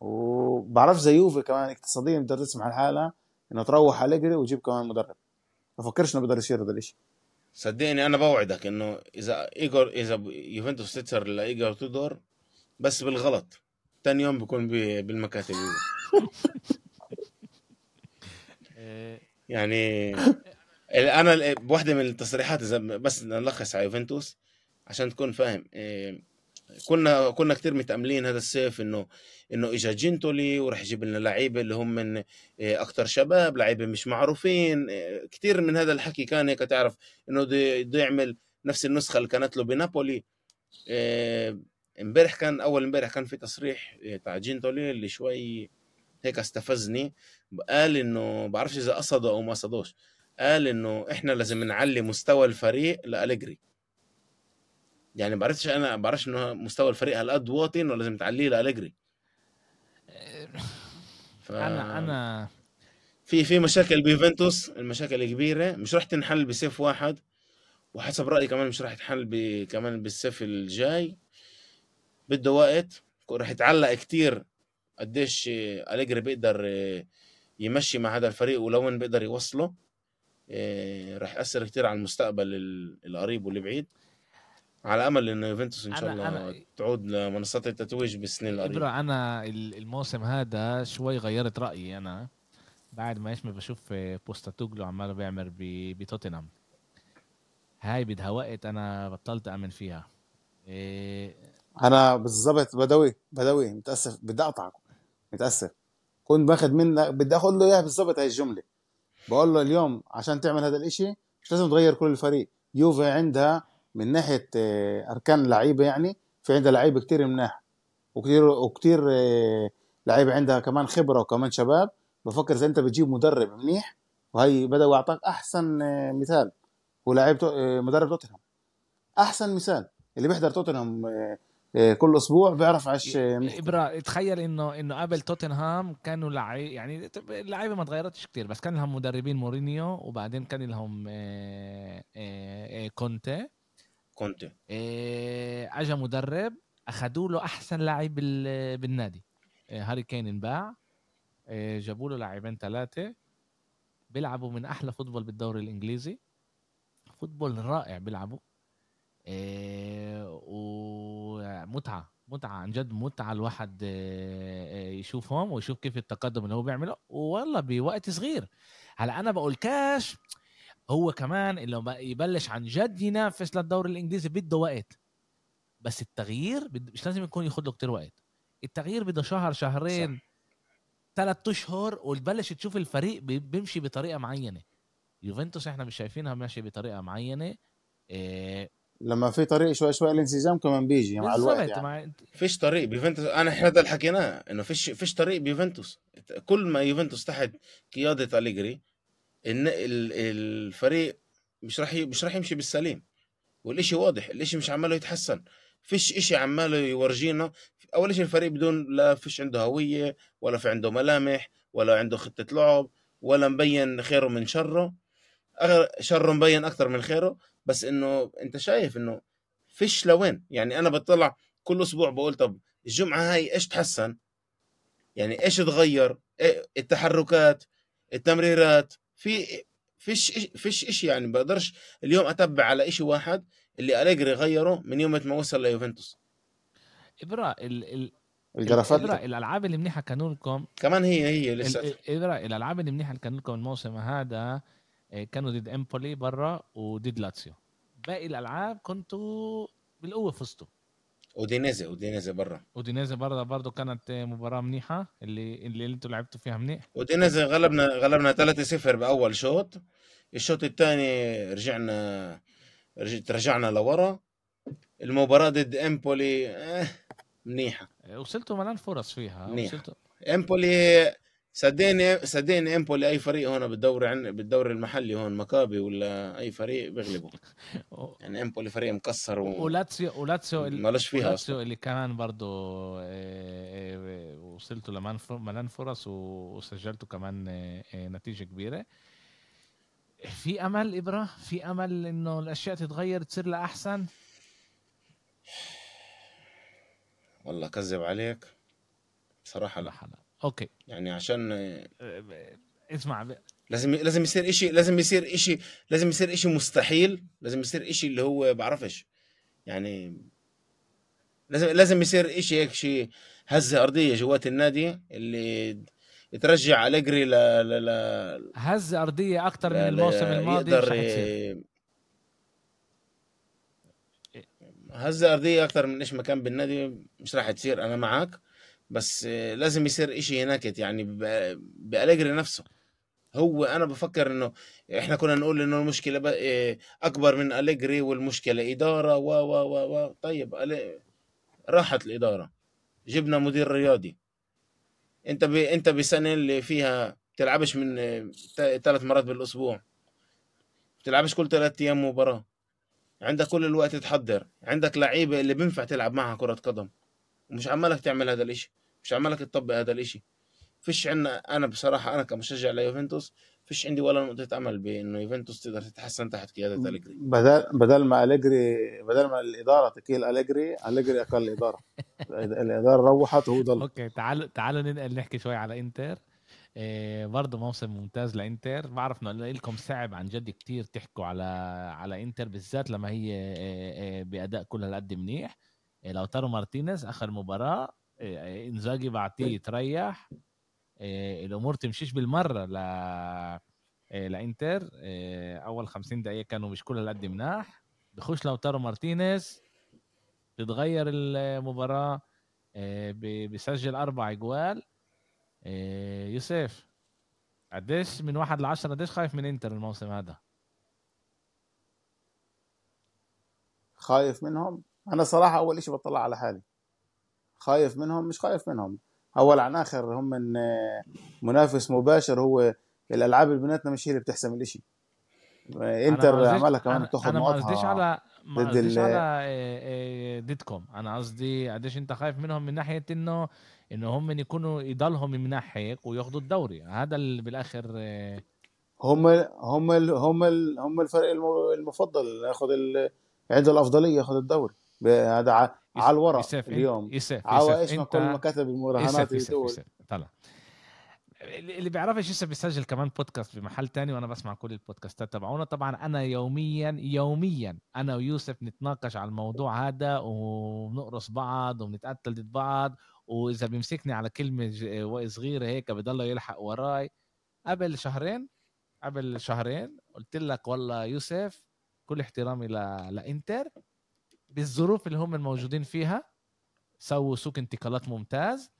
وبعرف زي يوفي كمان اقتصاديا بتقدر تسمح لحالها إنه تروح أليجري ويجيب كمان مدرب. ما فكرش إنه بيقدر يصير هذا الشيء صدقني أنا بوعدك إنه إذا ايجور إذا يوفنتوس تكسر لإيجور تودور بس بالغلط. تاني يوم بيكون بي- بالمكاتب. [laughs] يعني أنا بواحده من التصريحات إذا بس نلخص على يوفنتوس عشان تكون فاهم. إيه، كنا كنا كتير متأملين هذا الصيف إنه إنه اجى جينتولي وراح يجيب لنا لعيبة اللي هم من إيه، أكتر شباب لعيبة مش معروفين إيه، كتير من هذا الحكي كان هيك تعرف إنه بده يعمل نفس النسخة اللي كانت له بنابولي. إيه، امبارح كان أول امبارح كان في تصريح تاع جينتولي اللي شوي هيك استفزني. قال إنه بعرفش إذا قصده أو ما قصدوش قال إنه إحنا لازم نعلي مستوى الفريق لالجري يعني بعرفش أنا بعرفش انه مستوى الفريق هالقد واطي انه لازم تعليه لالجري ف... [laughs] أنا أنا في في مشاكل بيوفنتوس المشاكل الكبيرة. مش راح تنحل بسيف واحد وحسب رأيي كمان مش راح تنحل ب... كمان بالسيف الجاي. بده وقت راح يتعلق كتير قديش أليجري بيقدر آه، يمشي مع هذا الفريق ولوين بيقدر يوصله. آه، راح يأثر كتير على المستقبل ال- القريب والبعيد. على أمل انه يوفنتوس إن شاء الله أنا- تعود لمنصات التتويج بالسنين القريبة. ابرا أنا ال- الموسم هذا شوي غيرت رأيي أنا. بعد ما إيش ما بشوف بوستاتوجلو عمال بيعمل ب- بتوتنهام. هاي بدها وقت أنا بطلت آمن فيها. إيه أنا بالضبط بدوي بدوي متأسف بدي أقطعك. متأسف. كنت باخذ منك بدي اخذ له إياها بالضبط هاي الجملة. بقول له اليوم عشان تعمل هذا الإشي مش لازم تغير كل الفريق. يوفي عندها من ناحية آه، أركان لعيبه يعني في عندها لعيبة كتير مناح وكتير وكتير آه، لعيبة عندها كمان خبرة وكمان شباب. بفكر إذا أنت بتجيب مدرب منيح وهي بدأ اعطاك أحسن آه، مثال. هو آه، مدرب توتنهام. أحسن مثال. اللي بيحضر توتنهام كل أسبوع بيعرف عش إبرا تخيل إنه إنه قبل توتنهام كانوا لعيب يعني اللعيبة ما تغيرتش كتير بس كان لهم مدربين مورينيو وبعدين كان لهم آه، كونتي. آه، اجى مدرب أخذوا له أحسن لاعب بال- بالنادي. آه، هاري كين انباع. آه، جابوا له لاعبين ثلاثة. بيلعبوا من أحلى football بالدوري الإنجليزي. football رائع بيلعبوا. آه، ومتعة متعة عن جد متعة الواحد آه، آه، يشوفهم ويشوف كيف التقدم اللي هو بيعمله. والله بوقت صغير. هلا أنا بقول كاش هو كمان اللي يبلش عن جد ينافس للدوري الإنجليزي بده وقت. بس التغيير بد- مش لازم يكون ياخذ له كتير وقت. التغيير بده شهر شهرين ثلاث أشهر وتبلش تشوف الفريق بي- بيمشي بطريقة معينة. يوفنتوس إحنا مش شايفينها ماشية بطريقة معينة. إيه لما في طريق شوي شوي الانسجام كمان بيجي مع الوقت يعني. مع فيش طريق بيوفنتوس. أنا إحنا هذا اللي حكيناه إنه فيش فيش طريق بيوفنتوس. كل ما يوفنتوس تحت قيادة أليجري إن ال- الفريق مش راح مش راح يمشي بالسليم. والإشي واضح الإشي مش عماله يتحسن. فيش إشي عماله يورجينا. أول شيء الفريق بدون لا فيش عنده هوية ولا في عنده ملامح ولا عنده خطة لعب ولا مبين خيره من شره. شره مبين أكثر من خيره. بس إنه أنت شايف إنه فيش لوين. يعني أنا بطلع كل أسبوع بقول طب الجمعة هاي إيش تحسن؟ يعني إيش تغير؟ إيه التحركات؟ التمريرات؟ في فيش فيش شيء يعني بقدرش اليوم أتبع على شيء واحد اللي أليجري غيره من يوم ما وصل ليوفنتوس. إبرا ال ال الألعاب اللي منيحة كانوا لكم كمان هي هي لسه إبرا الألعاب اللي منيحة اللي كانوا لكم الموسم هذا آه، كانوا ضد إمبولي برا وضد لاتسيو. باقي الألعاب كنتوا بالقوة فزتوا. ودينيزي ودينيزي برا. ودينيزي برضه برضه كانت مباراة منيحة اللي اللي أنتوا لعبتوا فيها منيح. ودينيزي غلبنا غلبنا 3-0 بأول شوط. الشوط الثاني رجعنا رج- رجعنا لورا. المباراة ضد إمبولي آه منيحة. آه، وصلتوا ملان فرص فيها. منيح. وصلتوا إمبولي صدقني صدقني إمبولي أي فريق هون بالدوري عن بالدوري المحلي هون مكابي ولا أي فريق بيغلبه [laughs] يعني إمبولي فريق مكسر و... ولاتسيو ولاتسيو ال- مالوش فيها ولاتسيو اللي كمان برضه آه، آه، وصلتوا لملان ملان فرص وسجلتوا كمان آه، نتيجة كبيرة. في أمل إبرة؟ في أمل إنه الأشياء تتغير تصير لأحسن؟ والله كذب عليك. بصراحة لا. لا. حدا أوكي. يعني عشان اسمع لازم لازم يصير إشي لازم يصير إشي لازم يصير إشي مستحيل لازم يصير إشي اللي هو بعرفش. يعني لازم لازم يصير إشي هيك شيء هزة أرضية جوات النادي اللي ترجع أليجري ل ل ل هز أرضية أكثر من الموسم الماضي يقدر هزة أرضية أكثر من إيش ما كان بالنادي مش راح تصير أنا معك بس لازم يصير إشي هناك يعني بأليجري نفسه. هو أنا بفكر إنه إحنا كنا نقول إنه المشكلة ب- آه، أكبر من أليجري والمشكلة إدارة و و و و. طيب راحت الإدارة. جبنا مدير رياضي. أنت ب... أنت بسنة اللي فيها بتلعبش من ثلاث مرات بالأسبوع. بتلعبش كل ثلاث أيام مباراة. عندك كل الوقت تحضر. عندك لعيبة اللي بينفع تلعب معها كرة قدم. ومش عمالك تعمل هذا الإشي. مش عمالك تطبق هذا الإشي. فيش عنا أنا بصراحة أنا كمشجع ليوفنتوس فيش عندي ولا نقطة أمل بإنه يوفنتوس تقدر تتحسن تحت قيادة أليجري. بدل بدل ما أليجري بدل ما الإدارة تكيل أليجري أليجري أقل إدارة. الإدارة روحت وهو ضل. أوكي تعالوا تعالوا ننقل نحكي شوي على إنتر. إيه برضه موسم ممتاز لإنتر. بعرف إنه لكم صعب عن جد كتير تحكوا على على إنتر بالذات لما هي إيه إيه بأداء كل هالقد منيح. إيه لو تارو مارتينيز آخر مباراة. انزاجي بعطيه يتريح. إيه الأمور تمشيش بالمرة ل لانتر اول 50 دقيقة كانوا مش كل هالقد مناح. بخش لاوتارو مارتينيز. تتغير المباراة. بيسجل أربع اجوال. يوسف قديش من واحد لعشرة قديش خايف من انتر الموسم هذا؟ خايف منهم؟ أنا صراحة أول إشي بطلع على حالي. خايف منهم مش خايف منهم. أول عن آخر هم من آه، منافس مباشر هو الألعاب اللي بيناتنا مش هي اللي بتحسم الإشي. أنا إنتر عملها كمان أنا, بتاخد أنا ما قصديش نقطها على ما قصديش على إيه إيه ضدكم أنا قصدي قديش أنت خايف منهم من ناحية انه إنه هم يكونوا يضلهم مناح هيك وياخذوا الدوري. هذا اللي بالآخر هم هم ال- هم ال- هم الفريق الم- المفضل ياخذ عنده الأفضلية ياخذ الدوري. هذا على الورق يوسف اليوم. عوا يوسف إيش ما كل مكاتب يوسف المراهنات طلع. اللي بيعرفش يوسف بيسجل كمان بودكاست بمحل تاني وأنا بسمع كل البودكاستات تبعونا طبعا أنا يوميا يوميا أنا ويوسف نتناقش على الموضوع هذا وبنقرص بعض وبنتقتل ضد بعض. وإذا بيمسكني على كلمة صغيرة هيك بضل يلحق وراي. قبل شهرين قبل شهرين قلت لك والله يوسف كل احترامي ل... لإنتر. بالظروف اللي هم الموجودين فيها سووا سوق انتقالات ممتاز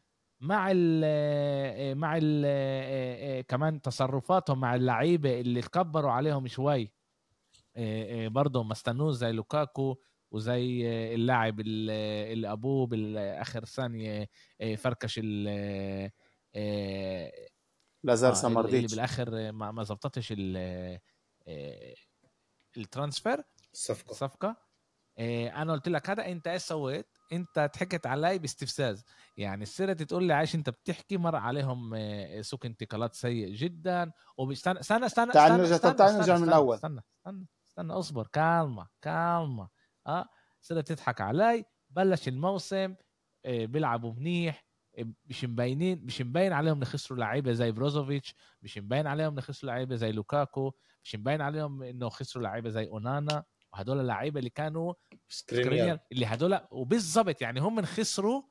مع ال مع ال كمان تصرفاتهم مع اللعيبة اللي تكبروا عليهم شوي. برضه ما استنوش زي لوكاكو وزي اللاعب اللي ابوه بالآخر ثانية فركش ال لازار آه، اللي سامارديتش. بالآخر ما ما آه، ال transfer. الصفقة الصفقه آه، أنا قلت لك هذا أنت إيش سويت؟ أنت ضحكت علي باستفزاز. يعني السيرة تقول لي عايش أنت بتحكي مر عليهم آه، سوق انتقالات سيء جدا. وبستنى استنى استنى تعال استنى نرجع- استنى تعال استنى نرجع من استنى الأول. استنى استنى استنى اصبر كالمة كالمة آه سيرة تضحك علي بلش الموسم آه، بيلعبوا منيح آه، مش مبينين مش مبين عليهم إن خسروا لعيبة زي بروزوفيتش مش مبين عليهم إن خسروا لعيبة زي لوكاكو مش مبين عليهم إنه خسروا لعيبة زي أونانا. وهدول اللعيبة اللي كانوا سكرينيار اللي هدول وبالضبط يعني هم خسروا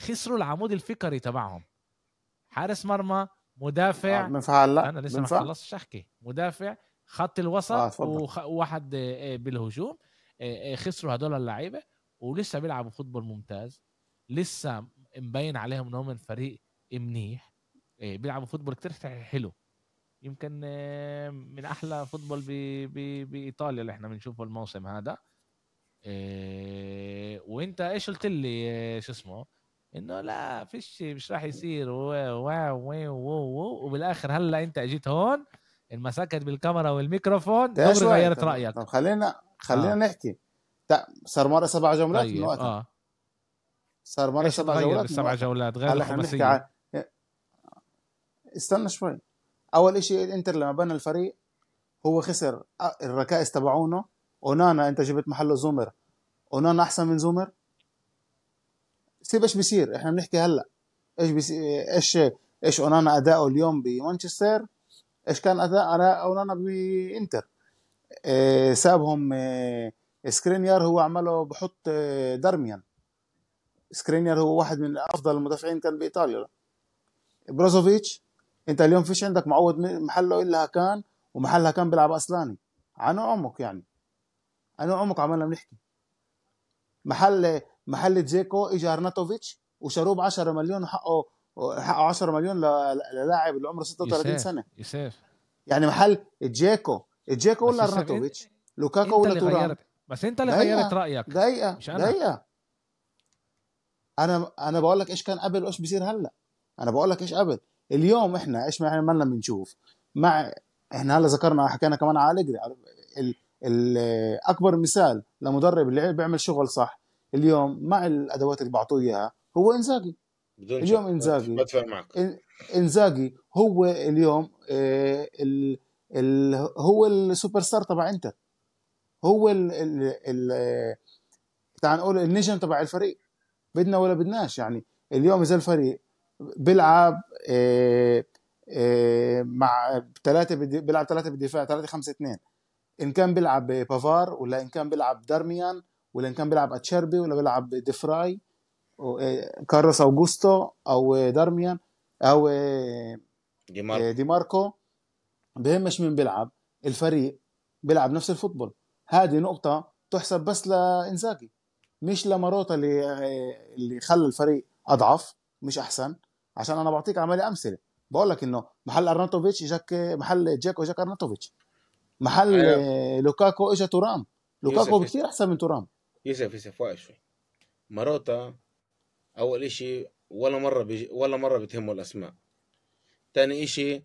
خسروا العمود الفقري تبعهم. حارس مرمى مدافع. آه، هلا أنا لسه ما خلصتش أحكي. مدافع خط الوسط آه،. وخ- وواحد آه، آه، بالهجوم. خسروا هدول اللعيبة ولسه بيلعبوا football ممتاز. لسه مبين عليهم انهم فريق منيح. بيلعبوا football كتير حلو. يمكن آه، من أحلى football بإيطاليا اللي إحنا بنشوفه الموسم هذا. آه، وإنت إيش قلت لي آه، شو اسمه؟ إنه لا فيش مش راح يصير. واو واو واو وبالآخر هلأ أنت اجيت هون انمسكت بالكاميرا والميكروفون دغري. غيرت رأيك. طب خلينا خلينا آه. نحكي. صار مرة سبع جولات طيب من وقتها. آه. صار مرة سبع جولات وقتها. جولات؟ غير هلأ إحنا بنحكي استنى شوي. أول شيء الإنتر لما بنى الفريق هو خسر الركائز تبعونه. أونانا أنت جبت محله زومر. أونانا أحسن من زومر؟ سيب إيش بيصير؟ إحنا بنحكي هلأ. إيش إيش إيش أونانا أداؤه اليوم بمانشستر؟ إيش كان أداء أونانا بإنتر؟ إيه سابهم إيه سكرينيار هو عمله بحط إيه دارميان. سكرينيار هو واحد من أفضل المدافعين كان بإيطاليا. بروزوفيتش انت اليوم فيش عندك معوض محله إلا هكان ومحل هكان بيلعب أصلاني. عنو عمق يعني. عنو عمق عمالنا بنحكي. محل محل جيكو اجى أرناتوفيتش وشروه ب 10 مليون وحقه حقه 10 مليون للاعب اللي عمره 36 يوسف سنة. يوسف يعني محل جيكو جيكو ولا أرناتوفيتش؟ لوكاكو ولا غيرت. بس أنت اللي. غيرت رأيك. دقيقة مش أنا. دقيقة أنا أنا بقول لك إيش كان قبل وإيش بيصير هلأ. أنا بقول لك إيش قبل. اليوم إحنا إيش ما إحنا مالنا بنشوف؟ مع إحنا هلا ذكرنا حكينا كمان على أليجري ال... ال... أكبر مثال لمدرب اللي بيعمل شغل صح اليوم مع الأدوات اللي بعطوه إياها هو إنزاجي. بدون اليوم. بدفع معك. إنزاجي هو اليوم آه، ال... ال... هو السوبر ستار تبع إنتر. هو ال... ال... ال... تعال نقول النجم تبع الفريق. بدنا ولا بدناش. يعني اليوم إذا الفريق بيلعب آه، آه، مع ثلاثة بيلعب ثلاثة بالدفاع ثلاثة خمسة اثنين إن كان بيلعب بافار ولا إن كان بيلعب دارميان ولا إن كان بيلعب أتشيربي ولا بيلعب ديفراي آه، كارلوس أوغوستو أو دارميان أو دي ماركو. دي ماركو بهمش مين بيلعب. الفريق بيلعب نفس ال football. هذه نقطة تحسب بس لإنزاجي مش لماروتا اللي اللي خلى الفريق أضعف مش أحسن. عشان أنا بعطيك عملي أمثلة. بقول لك إنه محل أرناتوفيتش جاك محل جاكو جاك أرناتوفيتش. محل أيوة. آه، لوكاكو إجا تورام. لوكاكو يوسف، بكثير أحسن من تورام. يوسف يوسف واقف شوي. ماروتا أول إشي ولا مرة بيجي ولا مرة بتهمه الأسماء. تاني إشي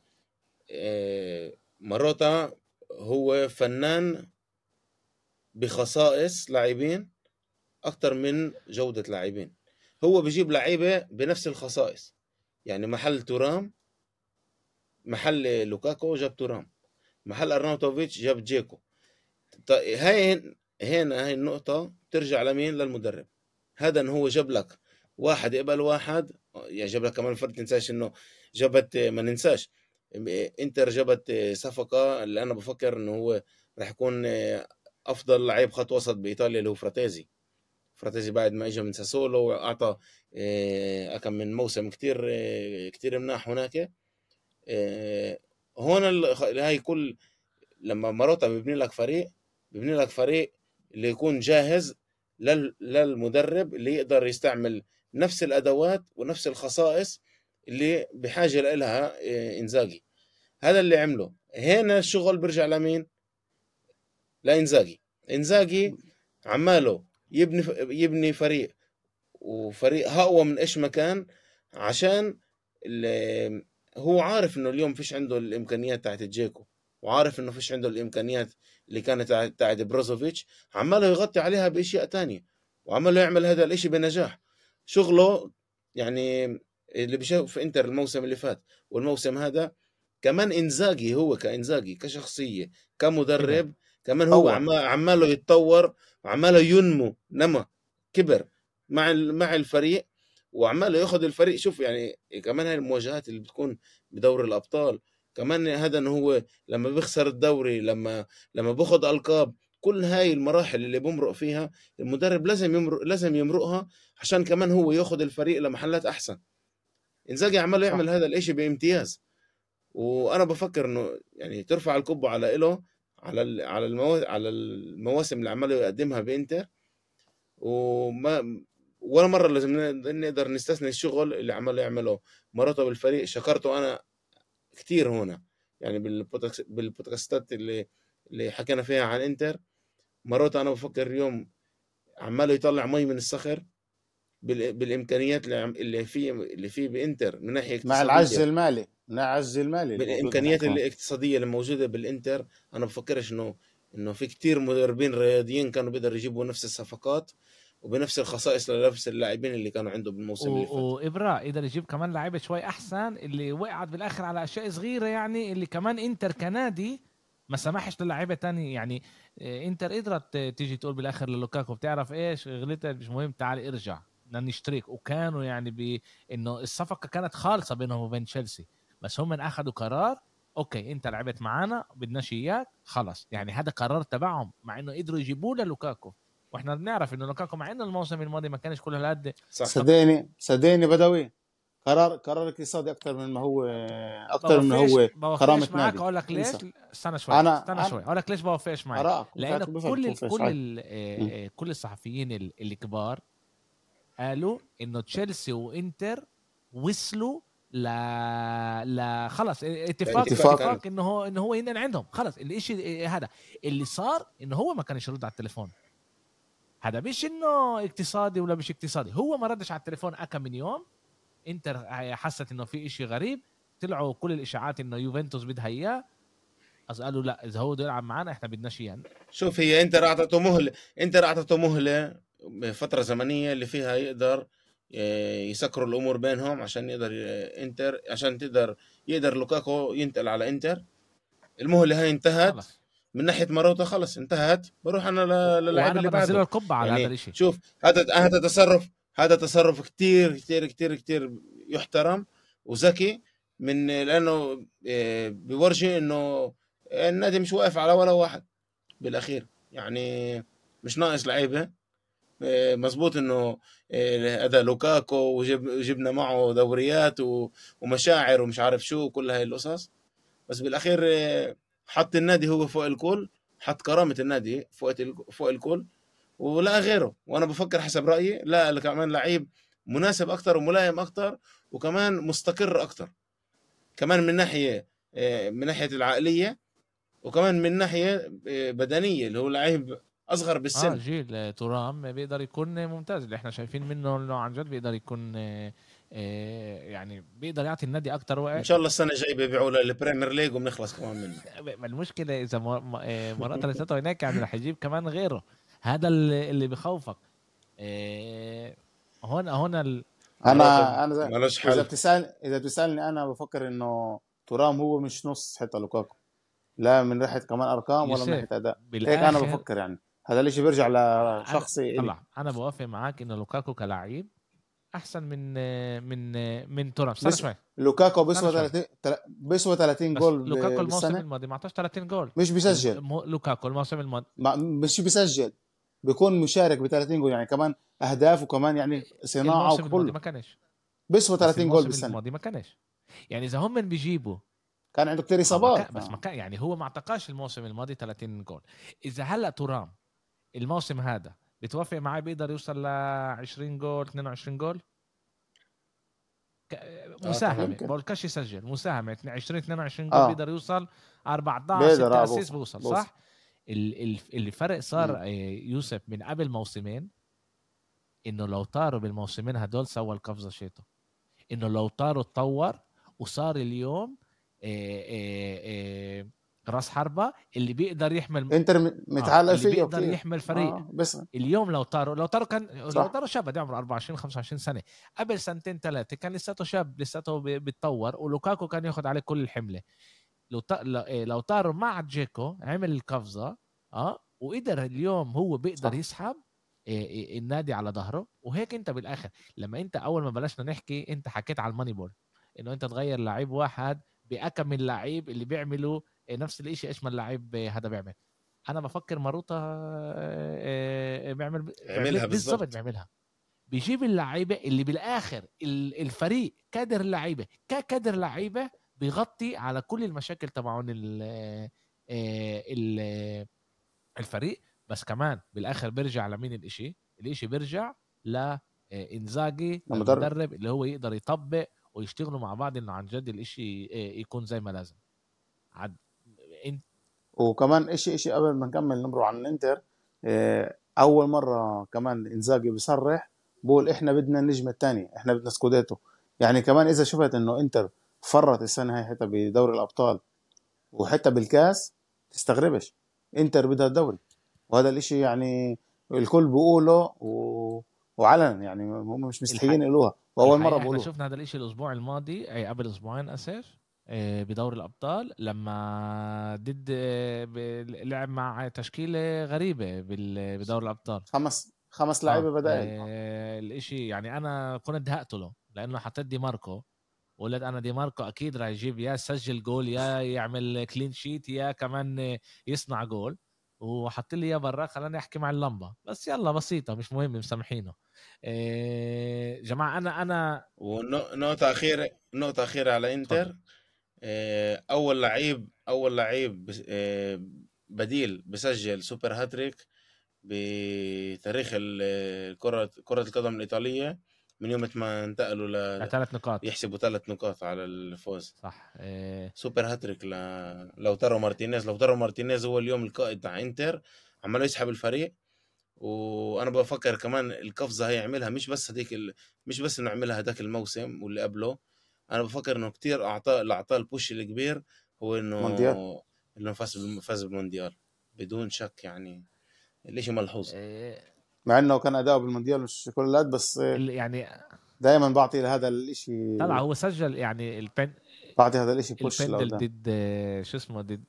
آه، ماروتا هو فنان بخصائص لاعبين أكتر من جودة لاعبين. هو بيجيب لعيبة بنفس الخصائص. يعني محل تورام محل لوكاكو جاب تورام محل أرناوتوفيتش جاب جيكو. طيب هاي هنا هاي النقطة ترجع لمين؟ للمدرب. هذا هو جاب لك واحد يقبل واحد يعني جاب لك كمان فرد تنساش إنه جابت ما ننساش. إنتر جابت صفقة اللي أنا بفكر إنه هو راح يكون أفضل لعيب خط وسط بإيطاليا اللي هو فراتيزي. فراتيزي بعد ما اجى من ساسولو وأعطى آه، كم من موسم كتير آه، كتير مناح هناك. آه، هون هاي كل لما ماروتا بيبني لك فريق بيبني لك فريق اللي يكون جاهز لل- للمدرب اللي يقدر يستعمل نفس الأدوات ونفس الخصائص اللي بحاجة لها إنزاجي. هذا اللي عمله. هنا الشغل بيرجع لمين؟ لإنزاجي. إنزاجي عماله يبني يبني فريق وفريق اقوى من إيش ما كان عشان هو عارف إنه اليوم فيش عنده الإمكانيات تاعت جيكو وعارف إنه فيش عنده الإمكانيات اللي كانت تاعت بروزوفيتش عماله يغطي عليها بأشياء تانية وعماله يعمل هذا الإشي بنجاح. شغله يعني اللي بيشوف إنتر الموسم اللي فات والموسم هذا كمان إنزاجي هو كإنزاجي كشخصية كمدرب كمان هو عماله يتطور وعماله ينمو نما كبر مع مع الفريق وعماله ياخذ الفريق. شوف يعني كمان هاي المواجهات اللي بتكون بدوري الأبطال كمان هذا انه هو لما بيخسر الدوري لما لما بياخذ ألقاب كل هاي المراحل اللي بمرق فيها المدرب لازم يمرق لازم يمرقها عشان كمان هو ياخذ الفريق لمحلات أحسن. إنزاجي عمال يعمل هذا الإشي بامتياز. وأنا بفكر إنه يعني ترفع القبعة على له على على المو... على المواسم اللي عماله يقدمها بإنتر. وما ولا مرة لازم نقدر نستثني الشغل اللي عماله يعمله. مرته بالفريق شكرته أنا كثير هنا. يعني بالبودكاستات اللي اللي حكينا فيها عن إنتر. مرات أنا بفكر اليوم عماله يطلع مي من الصخر بالإمكانيات اللي في اللي فيه بإنتر من ناحية مع العجز المالي. مع العجز المالي بالإمكانيات الاقتصادية اللي موجودة بالإنتر أنا بفكرش إنه إنه في كتير مدربين رياضيين كانوا بيقدروا يجيبوا نفس الصفقات وبنفس الخصائص لنفس اللاعبين اللي كانوا عنده بالموسم و... اللي فات. وابرا قدر يجيب كمان لعيبة شوي أحسن اللي وقعت بالآخر على أشياء صغيرة يعني اللي كمان إنتر كنادي ما سمحش للاعيبة تاني يعني آه، إنتر قدرت تيجي تقول بالآخر للوكاكو بتعرف إيش؟ غلطت مش مهم تعال ارجع بدنا نشترك وكانوا يعني ب إنه الصفقة كانت خالصة بينهم وبين تشيلسي. بس هم اخذوا قرار okay أنت لعبت معنا بدناش إياك خلص يعني هذا قرار تبعهم مع إنه قدروا يجيبوا له لوكاكو وإحنا بنعرف إنه لوكاكو مع إنه الموسم الماضي ما كانش كل هالقد. صدقني صدقني بدوي. قرار قرار اقتصادي أكثر من ما هو أكثر من هو كرامة معك أقول لك ليش؟ استنى شوي أنا استنى أنا شوي أقول لك ليش بوافقش معك. لأنه كل كل آه، كل الصحفيين الكبار قالوا إنه تشيلسي وإنتر وصلوا ل ل خلص اتفاق اتفاق, اتفاق انه هو انه هو ينقل عندهم خلص الشيء هذا. اللي صار انه هو ما كانش يرد على التليفون. هذا مش إنه اقتصادي ولا مش اقتصادي. هو ما ردش على التليفون اكم من يوم. انتر حست إنه في إشي غريب. طلعوا كل الإشاعات إنه يوفنتوس بدها إياه. قالوا لا إذا هو بده يلعب معنا إحنا بدناش إياه. شوف هي إنتر أعطته مهله إنتر أعطته مهلة فترة زمنية اللي فيها يقدر يسكروا الأمور بينهم عشان يقدر آه، إنتر عشان تقدر يقدر لوكاكو ينتقل على إنتر. المهله هاي انتهت. خلص. من ناحية ماروتا خلص انتهت. بروح أنا للعيب اللي بعده. القبه على يعني هذا الشيء شوف هذا هذا تصرف هذا تصرف كتير كتير كتير كتير يحترم. وذكي من لأنه آه، بورجي إنه النادي مش واقف على ولا واحد بالأخير. يعني مش ناقص لعيبة. آه، مزبوط إنه آه، هذا لوكاكو وجبنا معه دوريات ومشاعر ومش عارف شو كل هاي القصص. بس بالأخير حط النادي هو فوق الكل حط كرامة النادي فوق فوق الكل ولا غيره. وأنا بفكر حسب رأيي لا كمان لعيب مناسب أكثر وملائم أكثر وكمان مستقر أكثر كمان من ناحية آه، من ناحية العقلية وكمان من ناحية آه، بدنية اللي هو لعيب أصغر بالسن. آه جيل تورام بيقدر يكون ممتاز. اللي إحنا شايفين منه انه عن جد بيقدر يكون آه، يعني بيقدر يعطي النادي أكثر وقت. إن شاء الله السنة الجاية بيبيعوه لل Premier League وبنخلص كمان منه. [laughs] المشكلة إذا مرات لساته هناك يعني رح يجيب كمان غيره. هذا اللي, اللي بخوفك. هون هون ال... أنا أنا. إذا بتسال إذا بتسألني أنا بفكر إنه تورام هو مش نص حتى لوكاكو. لا من ناحيه كمان أرقام ولا من ناحيه أداء. هيك أنا بفكر يعني. هذا الشيء بيرجع لشخصي طلع. أنا بوافق معك انه لوكاكو كلاعب أحسن من من من تورام استنى شوي. لوكاكو بيسوى 30 بيسوى 30 جول لوكاكو الموسم الماضي ما اعطاش 30 جول. مش بيسجل. لوكاكو الموسم الماضي. مش بيسجل. بيكون مشارك ب 30 جول يعني كمان أهداف وكمان يعني صناعة وكل ما كانش. بيسوى 30 جول بالسنة. الماضي ما كانش. يعني إذا هم بيجيبوا. كان عنده كثير إصابات. بس ما كان يعني هو ما اعتقاش الموسم الماضي 30 جول. إذا هلأ ترام الموسم هذا بتوافق معي بيقدر يوصل ل 20 جول 22 جول؟ آه، مساهمة. آه بقولكش يسجل. مساهمة. 20 22 جول آه. بيقدر يوصل. 14 6 آه، اسيس بوصل. صح؟ الفرق صار آه، يوسف من قبل موسمين إنه لو طاروا بالموسمين هدول سوى القفزة شيته إنه لو طاروا تطور وصار اليوم راس حربة اللي بيقدر يحمل انتر متعلق آه فيه اللي بيقدر كتير. يحمل فريق آه بس اليوم لو طاروا لو طاروا كان. لو طاروا شاب عمره 24 25 سنة قبل سنتين ثلاثة كان لساته شاب لساته بيتطور ولوكاكو كان ياخذ عليه كل الحملة لو. إيه، لوتارو مع جيكو عمل القفزة آه وقدر اليوم هو بيقدر صح. يسحب إيه، إيه، النادي على ظهره وهيك انت بالآخر لما انت أول ما بلشنا نحكي انت حكيت على ال Moneyball إنه انت تغير لعيب واحد بكم من لعيب اللي بيعملوا نفس الشيء إيش ما اللعيب هذا بيعمل أنا بفكر ماروتا آه، آه، بيعمل عملها بالضبط. بالضبط. بيعملها. بيجيب اللعيبة اللي بالآخر ال- الفريق كادر اللعيبة ككادر لعيبة بيغطي على كل المشاكل تبعون ال آه، ال- الفريق. بس كمان بالآخر بيرجع لمين الإشي؟ الإشي بيرجع ل آه، إنزاجي المدرب. اللي هو يقدر يطبق ويشتغلوا مع بعض إنه عن جد الإشي يكون زي ما لازم. عد وكمان اشي إشي قبل ما نكمل نمروا عن الإنتر آه، أول مرة كمان إنزاجي بيصرح بقول إحنا بدنا النجم الثاني إحنا بدنا سكوديتو. يعني كمان إذا شفت إنه إنتر فرط السنة هاي حتى بدوري الأبطال وحتى بالكاس تستغربش. إنتر بدها الدوري. وهذا الإشي يعني الكل بيقوله و... وعلنا. يعني هم مش مستحيين يقولوها. وأول مرة بيقولوها. شفنا هذا الإشي الأسبوع الماضي أي قبل أسبوعين آسف. آه، بدوري الأبطال لما ضد آه، لعب مع تشكيلة غريبة بدوري الأبطال. خمس خمس لعيبة بدائل. آه الإشي يعني أنا كنت دهقت له لأنه حطيت دي ماركو. وقلت إنه ديماركو أكيد راح يجيب يا يسجل جول يا يعمل clean sheet يا كمان يصنع جول. وحط لي إياه برا خلاني أحكي مع اللمبة. بس يلا بسيطة مش مهم مسامحينه. إيه جماعة أنا أنا ونقطة أخيرة نقطة أخيرة على إنتر. اتفضل. آه، أول لعيب أول لعيب آه، بديل بسجل super hat-trick بتاريخ ال- كرة كرة القدم الإيطالية من يوم ما انتقلوا ل ثلاث نقاط. يحسبوا ثلاث نقاط على الفوز. صح إيه super hat-trick ل... لوتارو مارتينيز. لوتارو مارتينيز هو اليوم القائد بتاع إنتر عمال يسحب الفريق. وأنا بفكر كمان القفزة هي يعملها مش بس هديك ال... مش بس انه يعملها هداك الموسم واللي قبله أنا بفكر إنه كتير اعطاه اللي اعطاه ال push الكبير هو إنه مونديال. إنه فاز فاز بالمونديال بدون شك يعني الإشي ملحوظ. إيه. مع إنه كان أداؤه بالمونديال مش كل الأد بس يعني دائما بعطي هذا الإشي طلع هو سجل يعني البن بعطي هذا الإشي بوش البندل ضد شو اسمه ضد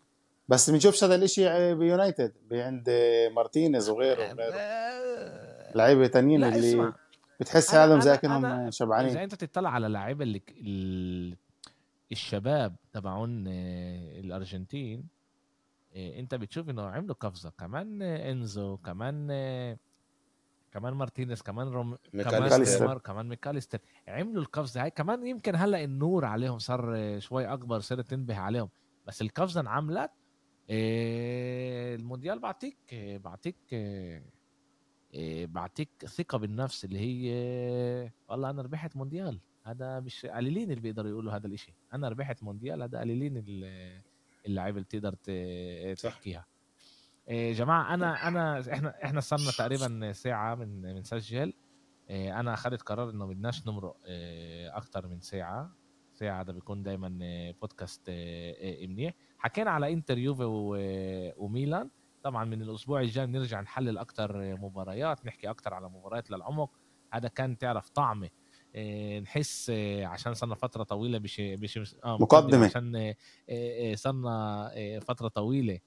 بس بنشوفش هذا الإشي بيونايتد عند مارتينيز وغيره وغيره. آه، لعيبة تانيين اللي اسمع. بتحس كانهم أنا- شبعانين. إذا أنت تطلع على اللعيبه اللي ال... الشباب تبعون آه، الأرجنتين آه، أنت بتشوف إنه عملوا قفزة. كمان آه، إنزو كمان كمان مارتينيز كمان روميرو كمان ميكاليستر. نيمار كمان ميكاليستر. عملوا القفزة هاي. كمان يمكن هلأ النور عليهم صار شوي أكبر صارت تنبه عليهم. بس القفزة انعملت المونديال بعطيك بعطيك بعطيك ثقة بالنفس اللي هي آه، والله أنا ربحت مونديال. هذا مش قليلين اللي بيقدروا يقولوا هذا الإشي. أنا ربحت مونديال هذا قليلين ال- اللعيبة اللي بتقدر. تحكيها. إيه جماعة أنا أنا إحنا إحنا صرنا تقريبا [laughs] ساعة من بنسجل إيه أنا أخذت قرار إنه بدناش نمرق أكتر من ساعة. ساعة ده بيكون دايما بودكاست منيح. حكينا على إنتر يوفي وميلان. طبعا من الأسبوع الجاي نرجع نحلل أكتر مباريات نحكي أكتر على مباريات للعمق. هذا كان تعرف طعمه إيه نحس إيه عشان صرنا فترة طويلة بش بش آه مقدمة. عشان إيه صرنا طويلة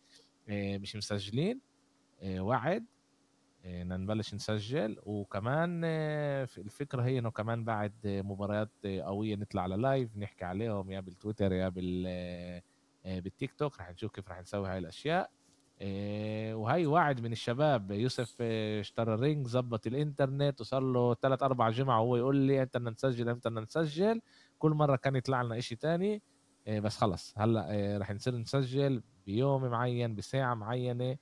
إيه مش مسجلين وعد نبلش نسجل. وكمان الفكرة هي إنه كمان بعد مباريات قوية نطلع على live نحكي عليهم يا بالتويتر يا بال بالتيك توك. رح نشوف كيف رح نسوي هاي الأشياء. وهي وعد من الشباب يوسف إيه، اشترى range زبط الإنترنت وصار له ثلاث أربع جمعة وهو يقول لي إمتى بدنا نسجل إمتى بدنا نسجل كل مرة كان يطلع لنا إشي تاني إيه، بس خلص. هلأ رح نصير نسجل بيوم معين بساعة معينة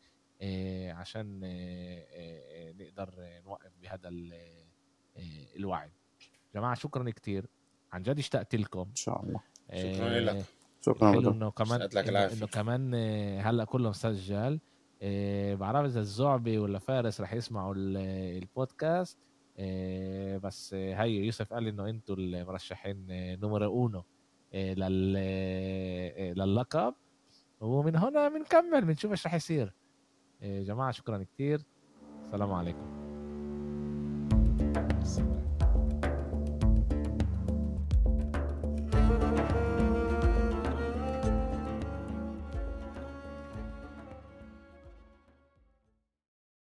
عشان نقدر نوقف بهذا ال- الوعد جماعة شكرا كتير. عن جد اشتقت لكم. إن شاء الله. شكرا لك. شكرا حلو إنه كمان لك إنه. إنه كمان آه، هلأ كله مسجل آه، بعرف إذا الزعبي ولا فارس رح يسمعوا ال- البودكاست. آه، بس آه، هي يوسف قال إنه إنتوا المرشحين آه، نمرة أونو آه، لل آه، للقب ومن هنا بنكمل بنشوف إيش رح يصير. آه، جماعة شكرا كتير. السلام عليكم.